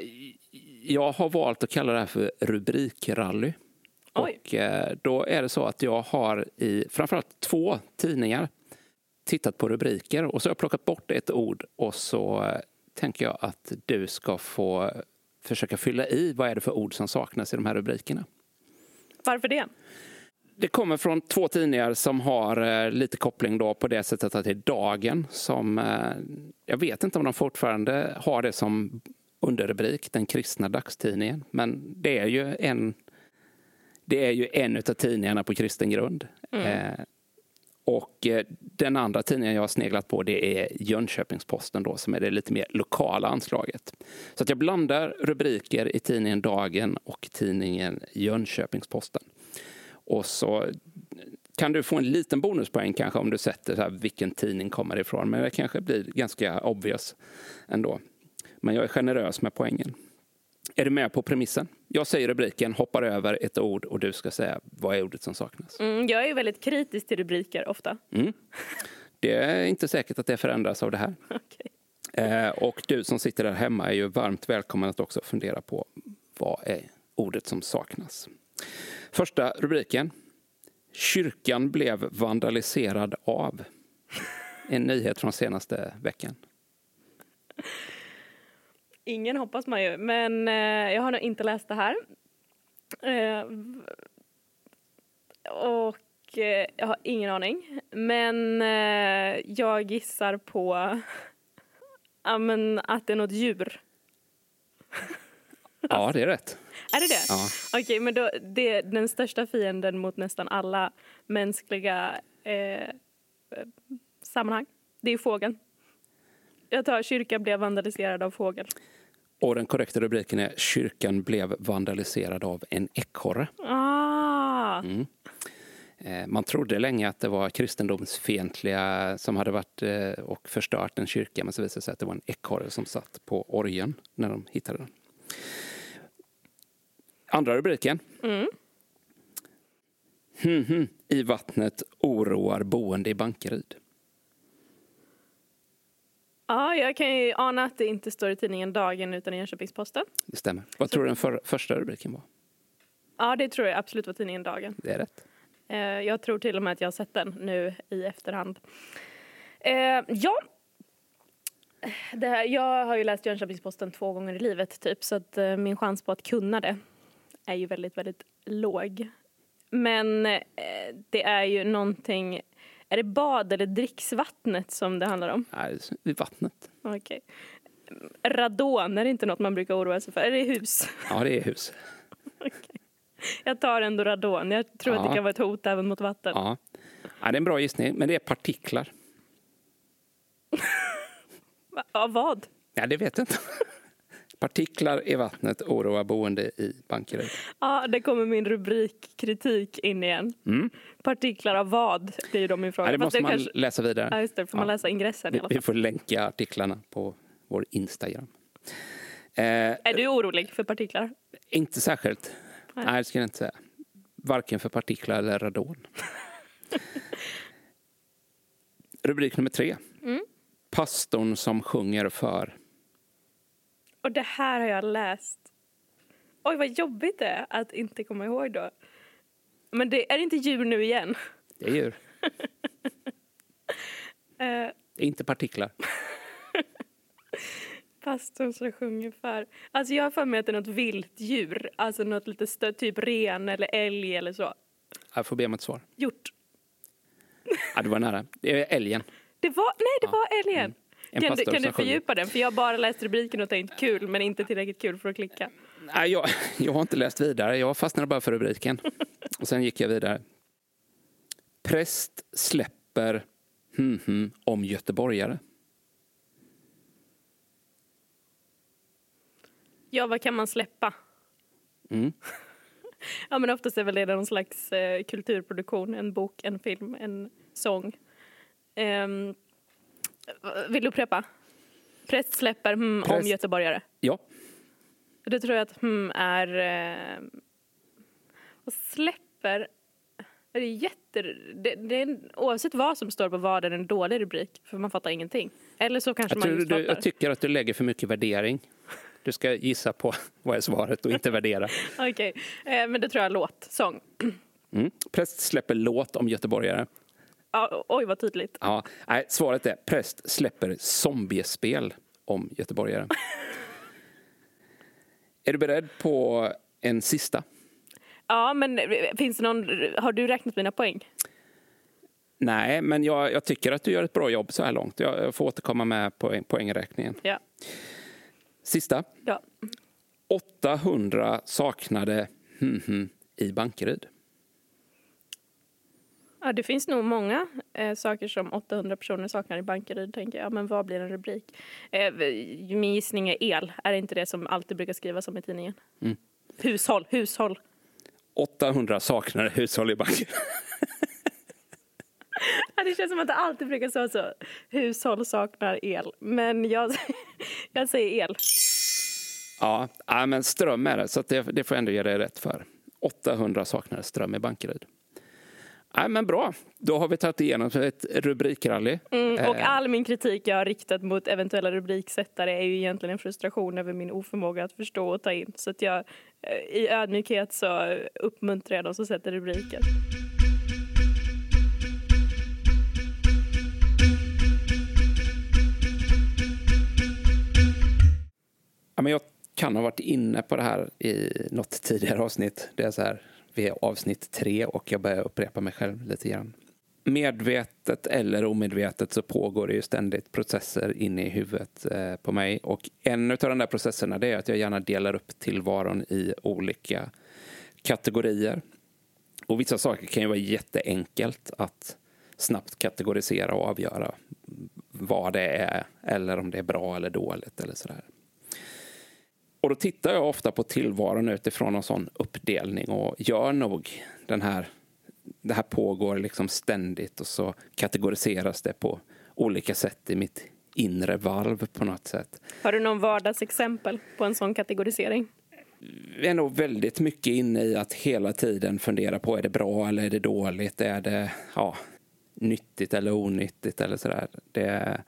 jag har valt att kalla det här för rubrikrally. Oj. Och eh, då är det så att jag har i framförallt två tidningar tittat på rubriker och så har jag plockat bort ett ord och så eh, tänker jag att du ska få försöka fylla i vad är det för ord som saknas i de här rubrikerna. Varför det? Det kommer från två tidningar som har eh, lite koppling då på det sättet att det är Dagen som, jag vet inte om de fortfarande har det som underrubrik, den kristna dagstidningen. Men det är ju en, det är ju en av tidningarna på kristen grund. Eh, och eh, den andra tidningen jag har sneglat på det är Jönköpings-Posten då, som är det lite mer lokala anslaget. Så att jag blandar rubriker i tidningen Dagen och tidningen Jönköpings-Posten. Och så kan du få en liten bonuspoäng kanske om du sätter så här, vilken tidning kommer ifrån. Men det kanske blir ganska obvious ändå. Men jag är generös med poängen. Är du med på premissen? Jag säger rubriken, hoppar över ett ord och du ska säga vad är ordet som saknas. Mm, jag är väldigt kritisk till rubriker ofta. Mm. Det är inte säkert att det förändras av det här. Okay. Eh, och du som sitter där hemma är ju varmt välkommen att också fundera på vad är ordet som saknas. Första rubriken. Kyrkan blev vandaliserad av. En nyhet från senaste veckan. Ingen hoppas man ju, men eh, jag har nog inte läst det här. Eh, och eh, jag har ingen aning. Men eh, jag gissar på ja, men att det är något djur. Ja, det är rätt. Är det det? Ja. Okej, men då, det är den största fienden mot nästan alla mänskliga eh, sammanhang. Det är fågeln. Jag tar kyrkan blev vandaliserad av fågel. Och den korrekta rubriken är Kyrkan blev vandaliserad av en ekorre. Ah! Mm. Eh, Man trodde länge att det var kristendomsfientliga som hade varit eh, och förstört en kyrka men så visade det sig att det var en ekorre som satt på orgeln när de hittade den. Andra rubriken. Mm. Hmm, hmm. I vattnet oroar boende i Bankeryd. Ja, jag kan ju ana att det inte står i tidningen Dagen utan i Jönköpings-Posten. Det stämmer. Vad tror du den för, första rubriken var? Ja, det tror jag absolut var tidningen Dagen. Det är rätt. Eh, jag tror till och med att jag har sett den nu i efterhand. Eh, ja. Det här, jag har ju läst Jönköpings-Posten två gånger i livet typ så att eh, min chans på att kunna det är ju väldigt, väldigt låg. Men eh, det är ju någonting, är det bad eller dricksvattnet som det handlar om? Nej, I vattnet. Okej. Radon, är det inte något man brukar oroa sig för? Är det hus? Ja, det är hus. Jag tar ändå radon. Jag tror att Ja. det kan vara ett hot även mot vatten. Ja. ja, det är en bra gissning, men det är partiklar. Av vad? Ja, det vet jag inte. Partiklar i vattnet oroar boende i Bankeryd. Ja, det kommer min rubrikkritik in igen. Mm. Partiklar av vad? Det är ju då min fråga. Ja, det måste man kanske- läsa vidare. Ja, just det. Får man Ja. läsa ingressen i Vi, alla vi fall. får länka artiklarna på vår Instagram. Eh, Är du orolig för partiklar? inte särskilt. Nej. Nej, det skulle jag inte säga. Varken för partiklar eller radon. Rubrik nummer tre. Mm. Pastorn som sjunger för... Och det här har jag läst. Oj, vad jobbigt det är att inte komma ihåg då. Men det är det inte djur nu igen? Det är djur. Det är inte partiklar. pastorn som sjunger för... Alltså jag har för mig att det är något vilt djur. Alltså något lite större, typ ren eller älg eller så. Jag får be om ett svar. Hjort. Ja, det var nära. Det är älgen. Det var, nej, det var älgen. En Kan, du, kan du fördjupa den? För jag bara läst rubriken och tänkt kul, men inte tillräckligt kul för att klicka. Nej, jag, jag har inte läst vidare. Jag fastnade bara för rubriken. Och sen gick jag vidare. Präst släpper hmm, hmm, om göteborgare. Ja, vad kan man släppa? Mm. Ja, men oftast är väl det någon slags eh, kulturproduktion, en bok, en film, en sång. Ehm, vill du upprepa? Präst släpper hmm, om Präst- göteborgare. Ja, Det tror jag att hmm är... Eh, och släpper... Det är jätte... Det, det är, oavsett vad som står på vad är det en dålig rubrik, för man fattar ingenting. Eller så kanske jag, man just du, jag tycker att du lägger för mycket värdering. Du ska gissa på vad är svaret och inte värdera. Okej, eh, men det tror jag låt, sång. Mm. Präst släpper låt om göteborgare. Oj, vad tydligt. Ja, nej, svaret är präst släpper zombiespel om göteborgare. är du beredd på en sista? Ja, men finns det någon... Har du räknat mina poäng? Nej, men jag, jag tycker att du gör ett bra jobb så här långt. Jag får återkomma med poäng, poängräkningen. Ja. Sista. ja. 800 saknade hmm, hmm, i Bankeryd. Ja, det finns nog många eh, saker som 800 personer saknar i Bankeryd, tänker jag. Men vad blir en rubrik? Eh, min gissning är el. Är det inte det som alltid brukar skrivas om i tidningen? Mm. Hushåll, hushåll. 800 saknade hushåll i Bankeryd. Ja, det känns som att det alltid brukar stå så. Hushåll saknar el. Men jag, jag säger el. Ja, men ström är det, så det, det får jag ändå ge dig rätt för. 800 saknade ström i Bankeryd. Ja, men bra, då har vi tagit igenom ett rubrikrally. Mm, och Eh, all min kritik jag har riktat mot eventuella rubriksättare är ju egentligen en frustration över min oförmåga att förstå och ta in. Så att jag eh, i ödmjukhet så uppmuntrar jag de som sätter rubriker. Ja, men jag kan ha varit inne på det här i något tidigare avsnitt. Det är så här, vi är avsnitt tre och jag börjar upprepa mig själv lite grann. Medvetet eller omedvetet så pågår det ju ständigt processer inne i huvudet eh, på mig. Och en av de där processerna det är att jag gärna delar upp tillvaron i olika kategorier. Och vissa saker kan ju vara jätteenkelt att snabbt kategorisera och avgöra vad det är eller om det är bra eller dåligt eller sådär. Och då tittar jag ofta på tillvaron utifrån en sån uppdelning och gör nog den här det här pågår liksom ständigt och så kategoriseras det på olika sätt i mitt inre valv på något sätt. Har du någon vardagsexempel på en sån kategorisering? Vi är nog väldigt mycket inne i att hela tiden fundera på är det bra eller är det dåligt? Är det ja, nyttigt eller onyttigt eller sådär? Det,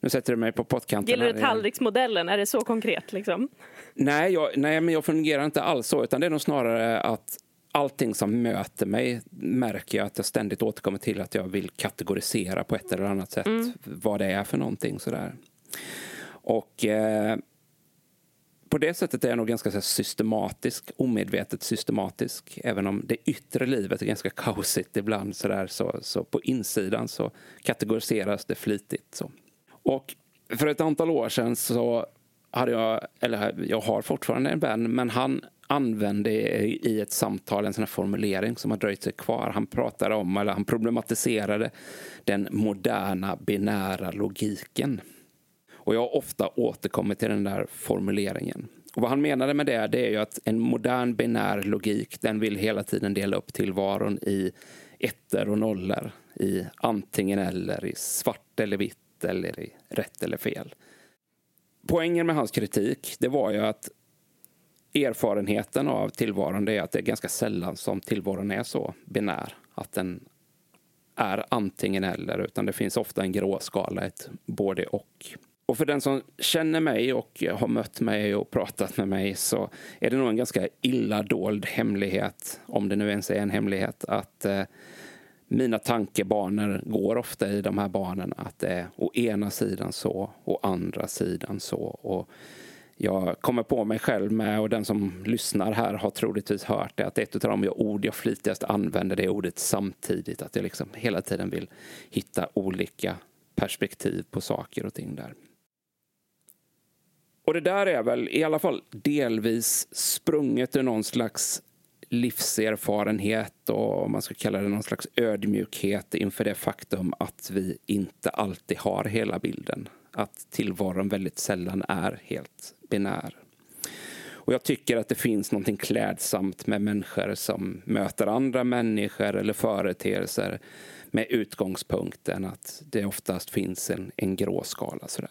nu sätter du mig på pottkanten. Gillar du tallriksmodellen? Är det så konkret liksom? Nej, jag, nej, men jag fungerar inte alls så. Utan det är nog snarare att allting som möter mig märker jag att jag ständigt återkommer till att jag vill kategorisera på ett eller annat sätt vad det är för någonting. Sådär. Och eh, på det sättet är jag nog ganska så systematisk, omedvetet systematisk. Även om det yttre livet är ganska kaosigt ibland sådär, så, så på insidan så kategoriseras det flitigt. Så. Och för ett antal år sedan så hade jag, eller jag har fortfarande en vän, men han använde i ett samtal en sån här formulering som har dröjt sig kvar. Han pratade om, eller han problematiserade den moderna binära logiken. Och jag har ofta återkommit till den där formuleringen. Och vad han menade med det, det är ju att en modern binär logik, den vill hela tiden dela upp tillvaron i ettor och nollor. I antingen eller, i svart eller vitt, eller i rätt eller fel. Poängen med hans kritik, det var ju att erfarenheten av tillvaron är att det är ganska sällan som tillvaron är så binär. Att den är antingen eller, utan det finns ofta en gråskala, ett både och. Och för den som känner mig och har mött mig och pratat med mig så är det nog en ganska illa dold hemlighet, om det nu ens är en hemlighet, att eh, mina tankebanor går ofta i de här banorna. Att det är å ena sidan så, å andra sidan så. Och jag kommer på mig själv med, och den som lyssnar här har troligtvis hört det, att ett av de ord jag flitigast använder det är ordet samtidigt. Att jag liksom hela tiden vill hitta olika perspektiv på saker och ting där. Och det där är väl i alla fall delvis sprunget ur någon slags livserfarenhet och om man ska kalla det någon slags ödmjukhet inför det faktum att vi inte alltid har hela bilden. Att tillvaron väldigt sällan är helt binär. Och jag tycker att det finns något klädsamt med människor som möter andra människor eller företeelser med utgångspunkten att det oftast finns en, en grå skala. Sådär.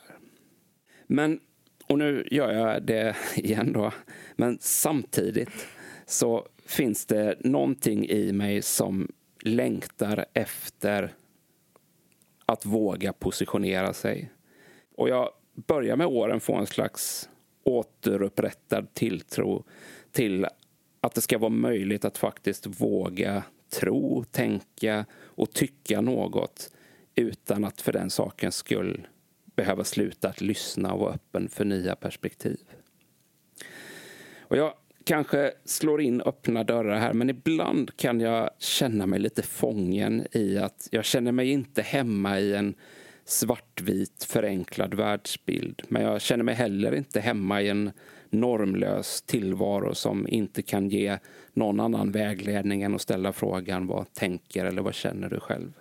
Men, och nu gör jag det igen då, men samtidigt så finns det någonting i mig som längtar efter att våga positionera sig. Och jag börjar med åren få en slags återupprättad tilltro till att det ska vara möjligt att faktiskt våga tro, tänka och tycka något utan att för den sakens skull behöva sluta att lyssna och vara öppen för nya perspektiv. Och jag kanske slår in öppna dörrar här, men ibland kan jag känna mig lite fången i att jag känner mig inte hemma i en svartvit förenklad världsbild. Men jag känner mig heller inte hemma i en normlös tillvaro som inte kan ge någon annan vägledning än att ställa frågan vad tänker eller vad känner du själv?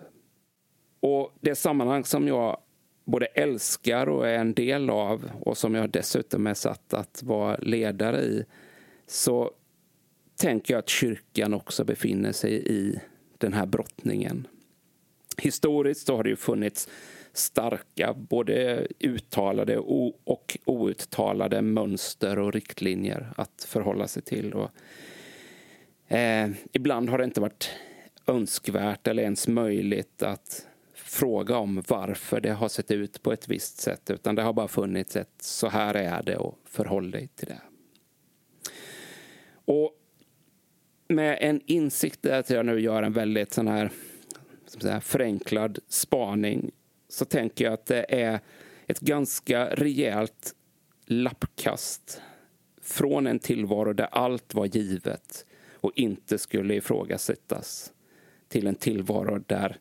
Och det sammanhang som jag både älskar och är en del av och som jag dessutom är satt att vara ledare i så tänker jag att kyrkan också befinner sig i den här brottningen. Historiskt har det ju funnits starka, både uttalade och outtalade mönster och riktlinjer att förhålla sig till. Och, eh, ibland har det inte varit önskvärt eller ens möjligt att fråga om varför det har sett ut på ett visst sätt utan det har bara funnits ett så här är det och förhåll dig till det. Och med en insikt där att jag nu gör en väldigt sån här säga, förenklad spaning så tänker jag att det är ett ganska rejält lappkast från en tillvaro där allt var givet och inte skulle ifrågasättas till en tillvaro där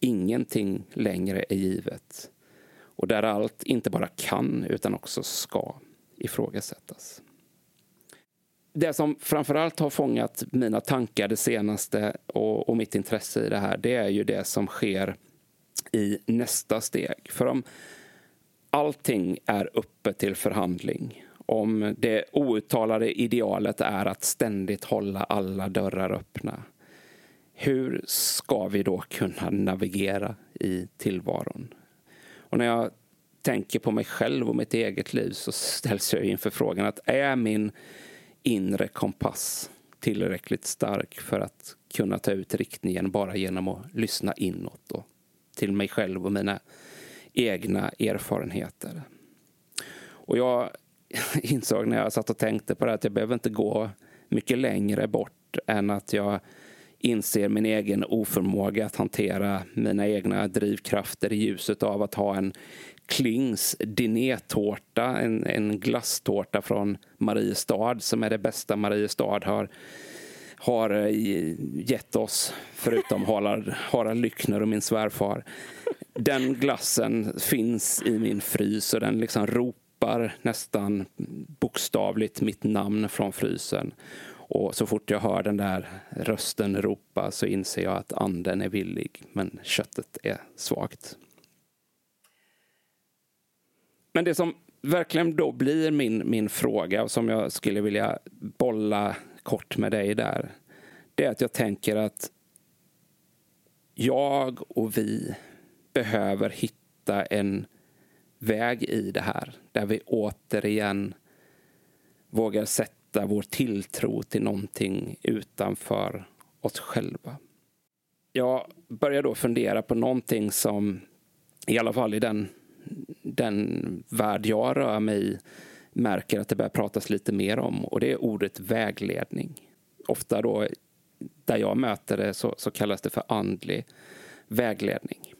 ingenting längre är givet och där allt inte bara kan utan också ska ifrågasättas. Det som framförallt har fångat mina tankar det senaste och, och mitt intresse i det här det är ju det som sker i nästa steg. För om allting är uppe till förhandling om det outtalade idealet är att ständigt hålla alla dörrar öppna hur ska vi då kunna navigera i tillvaron? Och när jag tänker på mig själv och mitt eget liv så ställs jag inför frågan att är min inre kompass tillräckligt stark för att kunna ta ut riktningen bara genom att lyssna inåt och till mig själv och mina egna erfarenheter. Och jag insåg när jag satt och tänkte på det att jag behöver inte gå mycket längre bort än att jag inser min egen oförmåga att hantera mina egna drivkrafter i ljuset av att ha en Klings dinétårta, en, en glasstårta från Mariestad som är det bästa Mariestad har har eh, gett oss, förutom Harald, Harald Lyckner och min svärfar. Den glassen finns i min frys och den liksom ropar nästan bokstavligt mitt namn från frysen. Och så fort jag hör den där rösten ropa så inser jag att anden är villig, men köttet är svagt. Men det som verkligen då blir min, min fråga och som jag skulle vilja bolla kort med dig där. Det är att jag tänker att jag och vi behöver hitta en väg i det här där vi återigen vågar sätta vår tilltro till någonting utanför oss själva. Jag börjar då fundera på någonting som, i alla fall i den, den värld jag rör mig i, märker att det börjar pratas lite mer om och det är ordet vägledning. Ofta då, där jag möter det, så, så kallas det för andlig vägledning.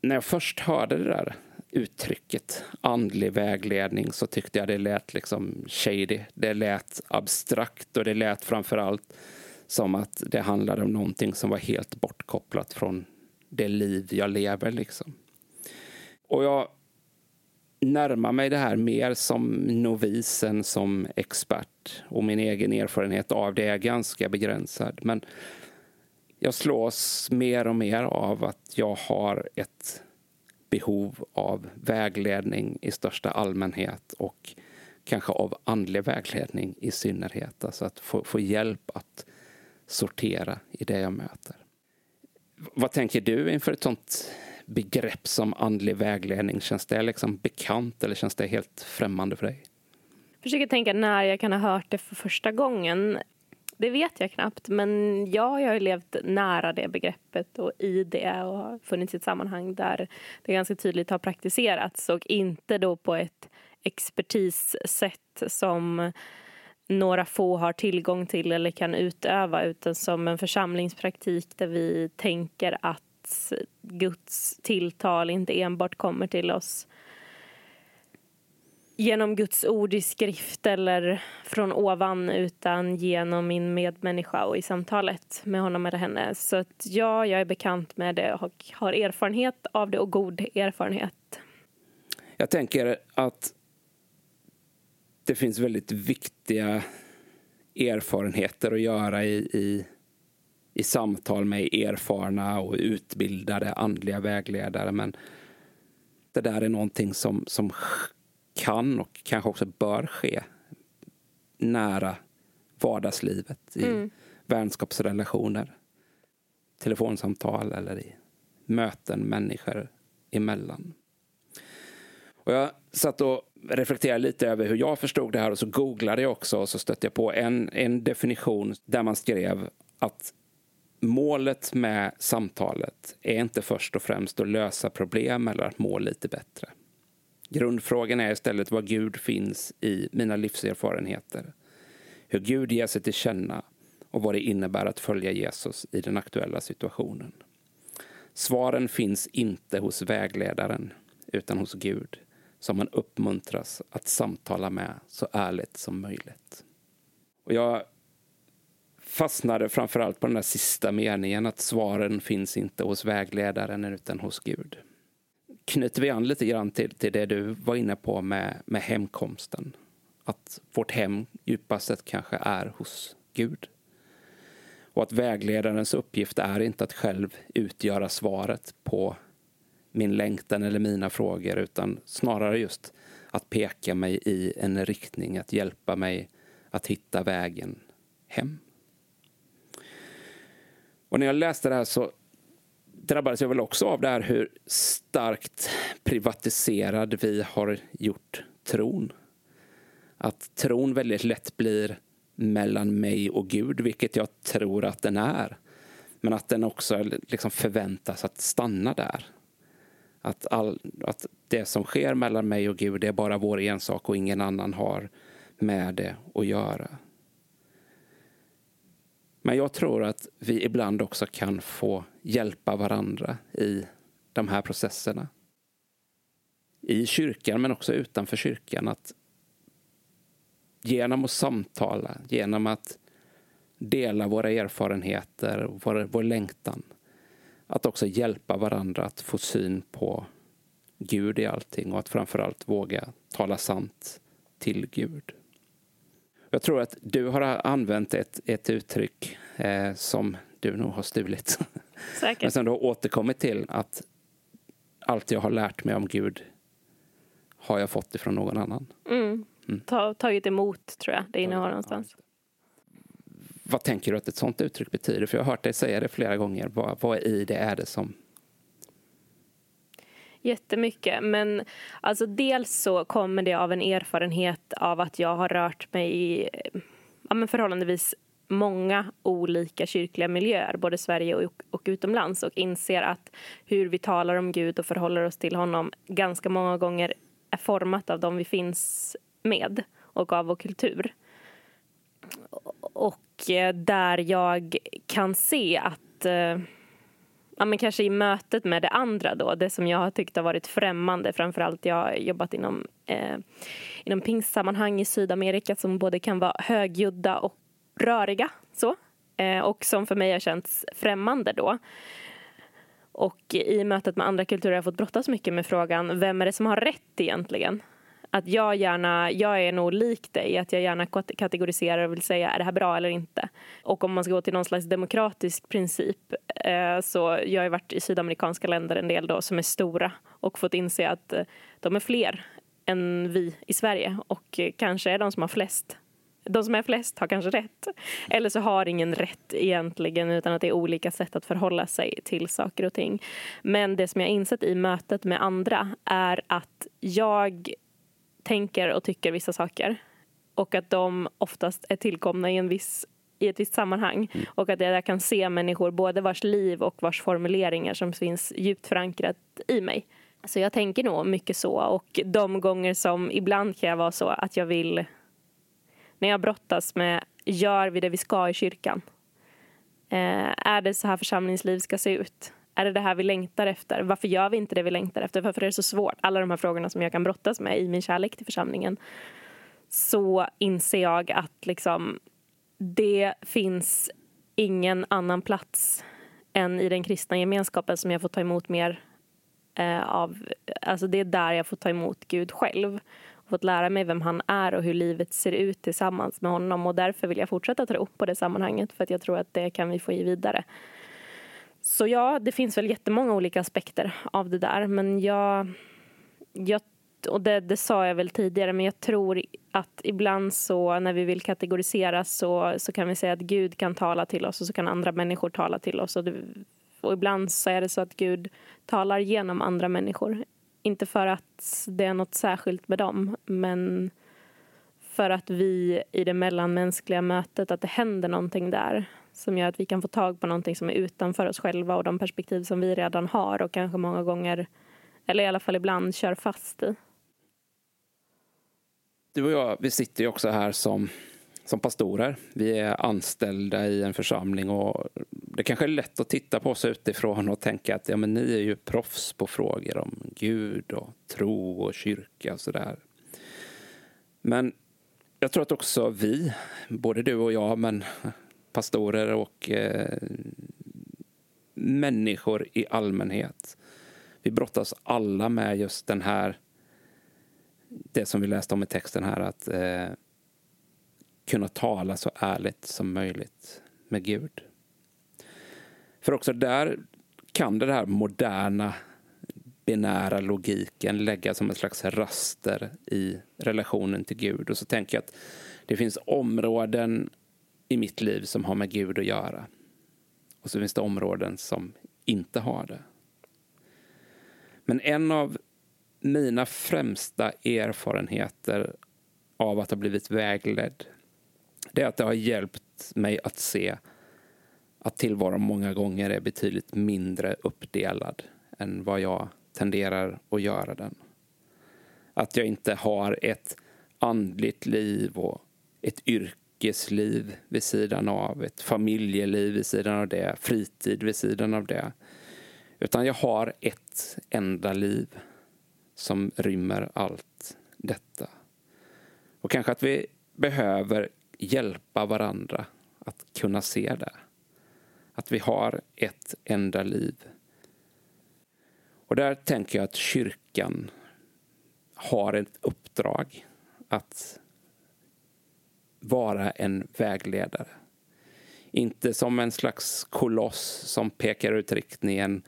När jag först hörde det där uttrycket andlig vägledning så tyckte jag det lät liksom shady. Det lät abstrakt och det lät framför allt som att det handlade om någonting som var helt bortkopplat från det liv jag lever. Liksom. Och jag närmar mig det här mer som novis än som expert. Och min egen erfarenhet av det är ganska begränsad. Men jag slås mer och mer av att jag har ett behov av vägledning i största allmänhet och kanske av andlig vägledning i synnerhet. Alltså att få, få hjälp att sortera i det jag möter. Vad tänker du inför ett sånt begrepp som andlig vägledning? Känns det liksom bekant eller känns det helt främmande för dig? Jag försöker tänka när jag kan ha hört det för första gången. Det vet jag knappt, men ja, jag har levt nära det begreppet och i det och har funnits i ett sammanhang där det ganska tydligt har praktiserats och inte då på ett expertissätt som några få har tillgång till eller kan utöva utan som en församlingspraktik där vi tänker att Guds tilltal inte enbart kommer till oss genom Guds ord i skrift eller från ovan utan genom min medmänniska och i samtalet med honom eller henne. Så att ja, jag är bekant med det och har erfarenhet av det och god erfarenhet. Jag tänker att det finns väldigt viktiga erfarenheter att göra i, i, i samtal med erfarna och utbildade andliga vägledare. Men det där är någonting som, som kan och kanske också bör ske nära vardagslivet i mm. vänskapsrelationer, telefonsamtal eller i möten människor emellan. Och jag satt och reflekterade lite över hur jag förstod det här och så googlade jag också och så stötte jag på en, en definition där man skrev att målet med samtalet är inte först och främst att lösa problem eller att må lite bättre. Grundfrågan är istället var Gud finns i mina livserfarenheter. Hur Gud ger sig till känna och vad det innebär att följa Jesus i den aktuella situationen. Svaren finns inte hos vägledaren, utan hos Gud som man uppmuntras att samtala med så ärligt som möjligt. Och jag fastnade framförallt på den där sista meningen att svaren finns inte hos vägledaren utan hos Gud knyter vi an lite grann till, till det du var inne på med, med hemkomsten. Att vårt hem djupast sett kanske är hos Gud. Och att vägledarens uppgift är inte att själv utgöra svaret på min längtan eller mina frågor utan snarare just att peka mig i en riktning, att hjälpa mig att hitta vägen hem. Och när jag läste det här så drabbades jag väl också av det här hur starkt privatiserad vi har gjort tron. Att tron väldigt lätt blir mellan mig och Gud, vilket jag tror att den är. Men att den också liksom förväntas att stanna där. Att, all, att det som sker mellan mig och Gud är bara vår ensak och ingen annan har med det att göra. Men jag tror att vi ibland också kan få hjälpa varandra i de här processerna. I kyrkan men också utanför kyrkan. Att genom att samtala, genom att dela våra erfarenheter och vår, vår längtan. Att också hjälpa varandra att få syn på Gud i allting och att framförallt våga tala sant till Gud. Jag tror att du har använt ett, ett uttryck eh, som du nog har stulit. Säkert. Men som du har återkommit till att allt jag har lärt mig om Gud har jag fått ifrån någon annan. Mm. Mm. Ta, tagit emot, tror jag det innehåller någonstans. Vad tänker du att ett sånt uttryck betyder? För jag har hört dig säga det flera gånger. Vad, vad i det är det som Jättemycket. Men alltså dels så kommer det av en erfarenhet av att jag har rört mig i ja, men förhållandevis många olika kyrkliga miljöer, både Sverige och, och utomlands och inser att hur vi talar om Gud och förhåller oss till honom ganska många gånger är format av dem vi finns med och av vår kultur. Och eh, där jag kan se att eh, ja, men kanske i mötet med det andra då, det som jag har tyckt har varit främmande, framförallt jag har jobbat inom, eh, inom pingstsammanhang i Sydamerika som både kan vara högljudda och röriga så, eh, och som för mig har känts främmande då. Och i mötet med andra kulturer har jag fått brottas mycket med frågan, vem är det som har rätt egentligen? Att jag gärna, jag är nog lik dig, att jag gärna kategoriserar och vill säga är det här bra eller inte. Och om man ska gå till någon slags demokratisk princip eh, så jag har varit i sydamerikanska länder en del då som är stora och fått inse att eh, de är fler än vi i Sverige och eh, kanske är de som har flest de som är flest har kanske rätt. Eller så har ingen rätt egentligen utan att det är olika sätt att förhålla sig till saker och ting. Men det som jag insett i mötet med andra är att jag tänker och tycker vissa saker och att de oftast är tillkomna i, en viss, i ett visst sammanhang mm. och att jag kan se människor, både vars liv och vars formuleringar som finns djupt förankrat i mig. Så jag tänker nog mycket så och de gånger som ibland kan jag vara så att jag vill när jag brottas med gör vi det vi ska i kyrkan? Eh, är det så här församlingsliv ska se ut? Är det det här vi längtar efter? Varför gör vi inte det vi längtar efter? Varför är det så svårt? Alla de här frågorna som jag kan brottas med i min kärlek till församlingen. Så inser jag att liksom, det finns ingen annan plats än i den kristna gemenskapen som jag får ta emot mer eh, av. Alltså det är där jag får ta emot Gud själv. Och fått lära mig vem han är och hur livet ser ut tillsammans med honom. Och därför vill jag fortsätta tro på det sammanhanget för att jag tror att det kan vi få ge vidare. Så ja, det finns väl jättemånga olika aspekter av det där. Men jag, jag och det, det sa jag väl tidigare, men jag tror att ibland så när vi vill kategorisera så, så kan vi säga att Gud kan tala till oss och så kan andra människor tala till oss. Och, det, och ibland så är det så att Gud talar genom andra människor. Inte för att det är något särskilt med dem, men för att vi i det mellanmänskliga mötet, att det händer någonting där som gör att vi kan få tag på någonting som är utanför oss själva och de perspektiv som vi redan har och kanske många gånger, eller i alla fall ibland, kör fast i. Du och jag, vi sitter ju också här som, som pastorer. Vi är anställda i en församling och det kanske är lätt att titta på oss utifrån och tänka att ja, men ni är ju proffs på frågor om Gud och tro och kyrka och sådär. Men jag tror att också vi, både du och jag, men pastorer och eh, människor i allmänhet, vi brottas alla med just den här det som vi läste om i texten här, att eh, kunna tala så ärligt som möjligt med Gud. För också där kan den här moderna binära logiken lägga som en slags raster i relationen till Gud. Och så tänker jag att det finns områden i mitt liv som har med Gud att göra. Och så finns det områden som inte har det. Men en av mina främsta erfarenheter av att ha blivit vägledd det är att det har hjälpt mig att se att tillvaron många gånger är betydligt mindre uppdelad än vad jag tenderar att göra den. Att jag inte har ett andligt liv och ett yrke yrkesliv vid sidan av, ett familjeliv vid sidan av det, fritid vid sidan av det. Utan jag har ett enda liv som rymmer allt detta. Och kanske att vi behöver hjälpa varandra att kunna se det. Att vi har ett enda liv. Och där tänker jag att kyrkan har ett uppdrag att vara en vägledare. Inte som en slags koloss som pekar ut riktningen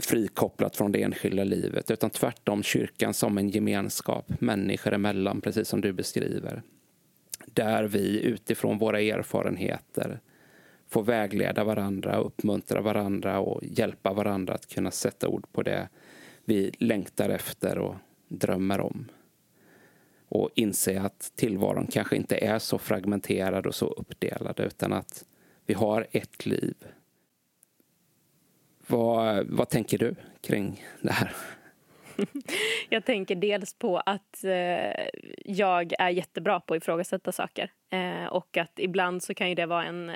frikopplat från det enskilda livet utan tvärtom kyrkan som en gemenskap människor emellan, precis som du beskriver. Där vi utifrån våra erfarenheter får vägleda varandra, uppmuntra varandra och hjälpa varandra att kunna sätta ord på det vi längtar efter och drömmer om. Och inse att tillvaron kanske inte är så fragmenterad och så uppdelad utan att vi har ett liv vad, vad tänker du kring det här? Jag tänker dels på att eh, jag är jättebra på att ifrågasätta saker. Eh, och att ibland så kan ju det vara en,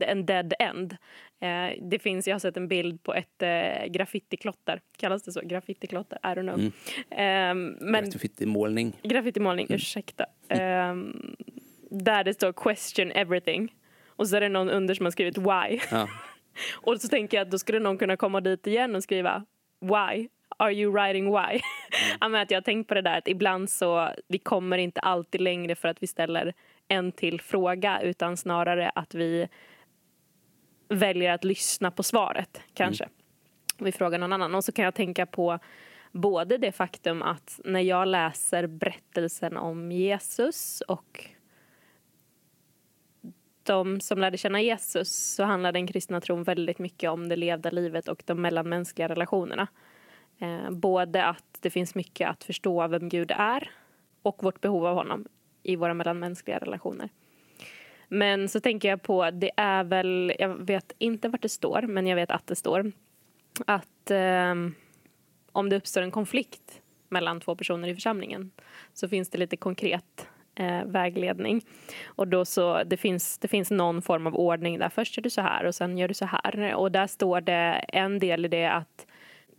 en dead end. Eh, det finns, jag har sett en bild på ett eh, graffitiklotter. Kallas det så? Graffitiklotter? I don't know. Mm. Ehm, men, graffitimålning. Graffitimålning, mm. ursäkta. Ehm, där det står question everything. Och så är det någon under som har skrivit why. Ja. Och så tänker jag att då skulle någon kunna komma dit igen och skriva Why? Are you writing why? Mm. att jag har tänkt på det där att ibland så vi kommer inte alltid längre för att vi ställer en till fråga utan snarare att vi väljer att lyssna på svaret kanske. Mm. Vi frågar någon annan. Och så kan jag tänka på både det faktum att när jag läser berättelsen om Jesus och de som lärde känna Jesus så handlar den kristna tron väldigt mycket om det levda livet och de mellanmänskliga relationerna. Eh, både att det finns mycket att förstå av vem Gud är och vårt behov av honom i våra mellanmänskliga relationer. Men så tänker jag på, det är väl, jag vet inte vart det står, men jag vet att det står att eh, om det uppstår en konflikt mellan två personer i församlingen så finns det lite konkret eh, vägledning. Och då så, det, finns, det finns någon form av ordning där. Först gör du så här och sen gör du så här. Och där står det en del i det att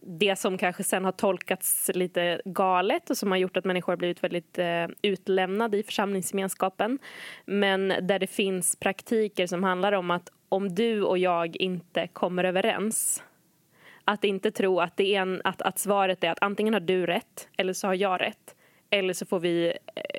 det som kanske sen har tolkats lite galet och som har gjort att människor har blivit väldigt eh, utlämnade i församlingsgemenskapen. Men där det finns praktiker som handlar om att om du och jag inte kommer överens att inte tro att, det är en, att, att svaret är att antingen har du rätt eller så har jag rätt. Eller så får vi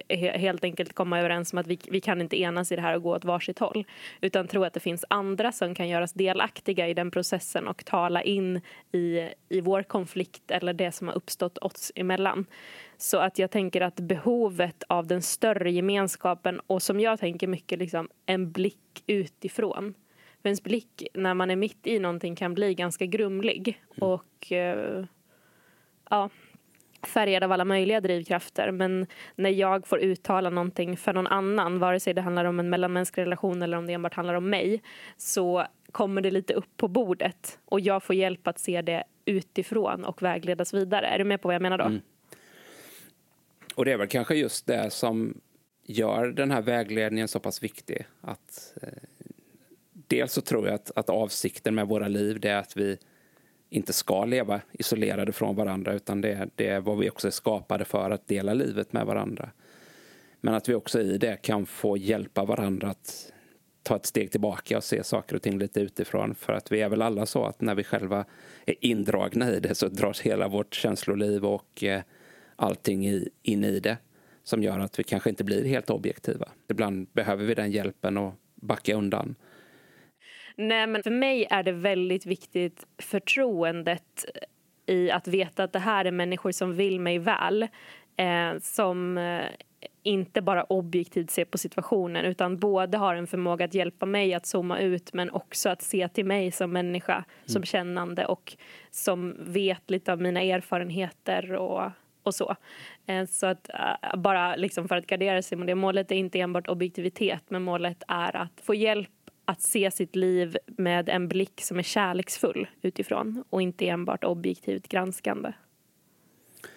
eh, helt enkelt komma överens om att vi, vi kan inte enas i det här och gå åt varsitt håll. Utan tro att det finns andra som kan göras delaktiga i den processen och tala in i, i vår konflikt eller det som har uppstått oss emellan. Så att jag tänker att behovet av den större gemenskapen och som jag tänker mycket liksom en blick utifrån. För ens blick när man är mitt i någonting kan bli ganska grumlig. Och eh, ja färgad av alla möjliga drivkrafter. Men när jag får uttala någonting för någon annan, vare sig det handlar om en mellanmänsklig relation eller om det enbart handlar om mig, så kommer det lite upp på bordet och jag får hjälp att se det utifrån och vägledas vidare. Är du med på vad jag menar då? Mm. Och det är väl kanske just det som gör den här vägledningen så pass viktig. Att, eh, dels så tror jag att, att avsikten med våra liv är att vi inte ska leva isolerade från varandra utan det, det är vad vi också är skapade för, att dela livet med varandra. Men att vi också i det kan få hjälpa varandra att ta ett steg tillbaka och se saker och ting lite utifrån. För att vi är väl alla så att när vi själva är indragna i det så dras hela vårt känsloliv och eh, allting i, in i det. Som gör att vi kanske inte blir helt objektiva. Ibland behöver vi den hjälpen och backa undan. Nej, men för mig är det väldigt viktigt förtroendet i att veta att det här är människor som vill mig väl. Eh, som eh, inte bara objektivt ser på situationen utan både har en förmåga att hjälpa mig att zooma ut men också att se till mig som människa, mm. som kännande och som vet lite av mina erfarenheter och, och så. Eh, så att uh, bara liksom för att gardera sig mot det, målet är inte enbart objektivitet men målet är att få hjälp att se sitt liv med en blick som är kärleksfull utifrån och inte enbart objektivt granskande.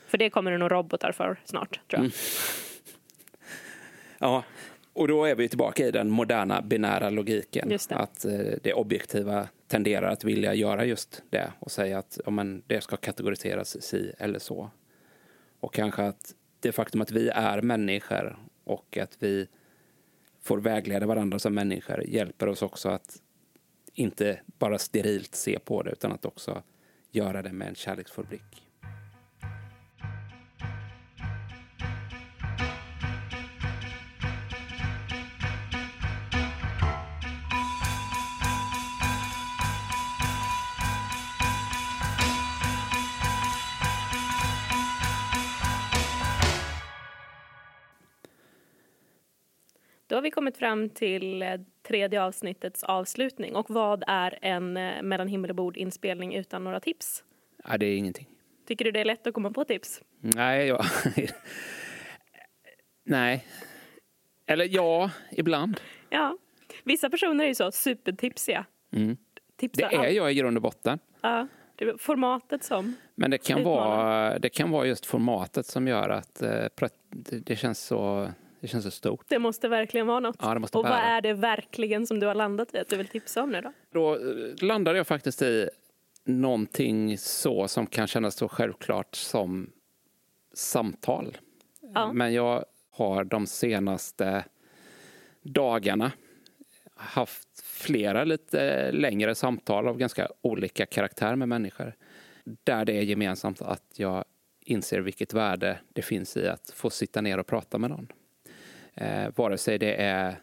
För det kommer det nog robotar för snart, tror jag. Mm. Ja, och då är vi tillbaka i den moderna binära logiken. Det. Att eh, det objektiva tenderar att vilja göra just det och säga att ja, men det ska kategoriseras si eller så. Och kanske att det faktum att vi är människor och att vi får vägleda varandra som människor hjälper oss också att inte bara sterilt se på det utan att också göra det med en kärleksfull blick. Då har vi kommit fram till eh, tredje avsnittets avslutning. Och vad är en eh, Mellan himmel och bord inspelning utan några tips? Ja, det är ingenting. Tycker du det är lätt att komma på tips? Nej, ja. Nej. Eller ja, ibland. Ja. Vissa personer är ju så supertipsiga. Mm. det är jag i grund och botten. Ja, formatet som Men det kan, vara, det kan vara just formatet som gör att eh, det känns så det känns så stort. Det måste verkligen vara något. Ja, och vad är det verkligen som du har landat i att du vill tipsa om nu då? Då eh, landade jag faktiskt i någonting så som kan kännas så självklart som samtal. Ja. Men jag har de senaste dagarna haft flera lite längre samtal av ganska olika karaktär med människor. Där det är gemensamt att jag inser vilket värde det finns i att få sitta ner och prata med någon. Eh, vare sig det är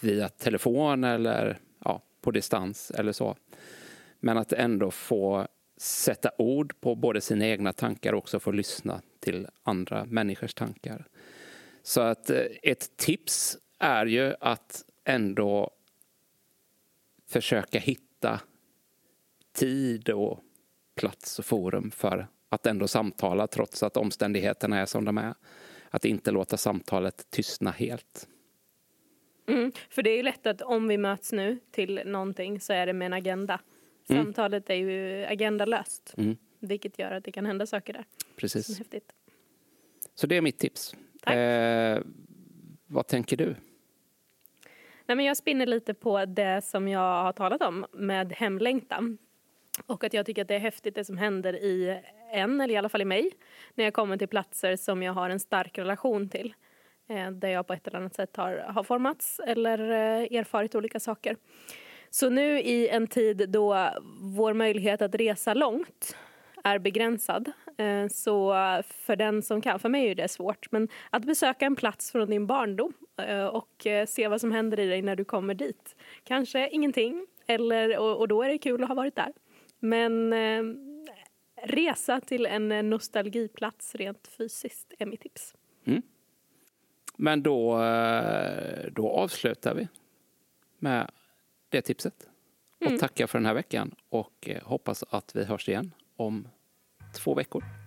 via telefon eller ja, på distans eller så. Men att ändå få sätta ord på både sina egna tankar och också få lyssna till andra människors tankar. Så att eh, ett tips är ju att ändå försöka hitta tid och plats och forum för att ändå samtala trots att omständigheterna är som de är att inte låta samtalet tystna helt. Mm, för det är ju lätt att om vi möts nu till någonting så är det med en agenda. Mm. Samtalet är ju agendalöst. Mm. Vilket gör att det kan hända saker där. Precis. häftigt. Så det är mitt tips. Tack. Eh, vad tänker du? Nej, men jag spinner lite på det som jag har talat om med hemlängtan. Och att jag tycker att det är häftigt det som händer i en, eller i alla fall i mig, när jag kommer till platser som jag har en stark relation till. Eh, där jag på ett eller annat sätt har, har formats eller eh, erfarit olika saker. Så nu i en tid då vår möjlighet att resa långt är begränsad. Eh, så för den som kan, för mig är det svårt, men att besöka en plats från din barndom eh, och eh, se vad som händer i dig när du kommer dit. Kanske ingenting, eller, och, då är det kul att ha varit där. Men resa till en nostalgiplats rent fysiskt är mitt tips. Mm. Men då, eh, då avslutar vi med det tipset. Och mm. tackar för den här veckan och eh, hoppas att vi hörs igen om två veckor.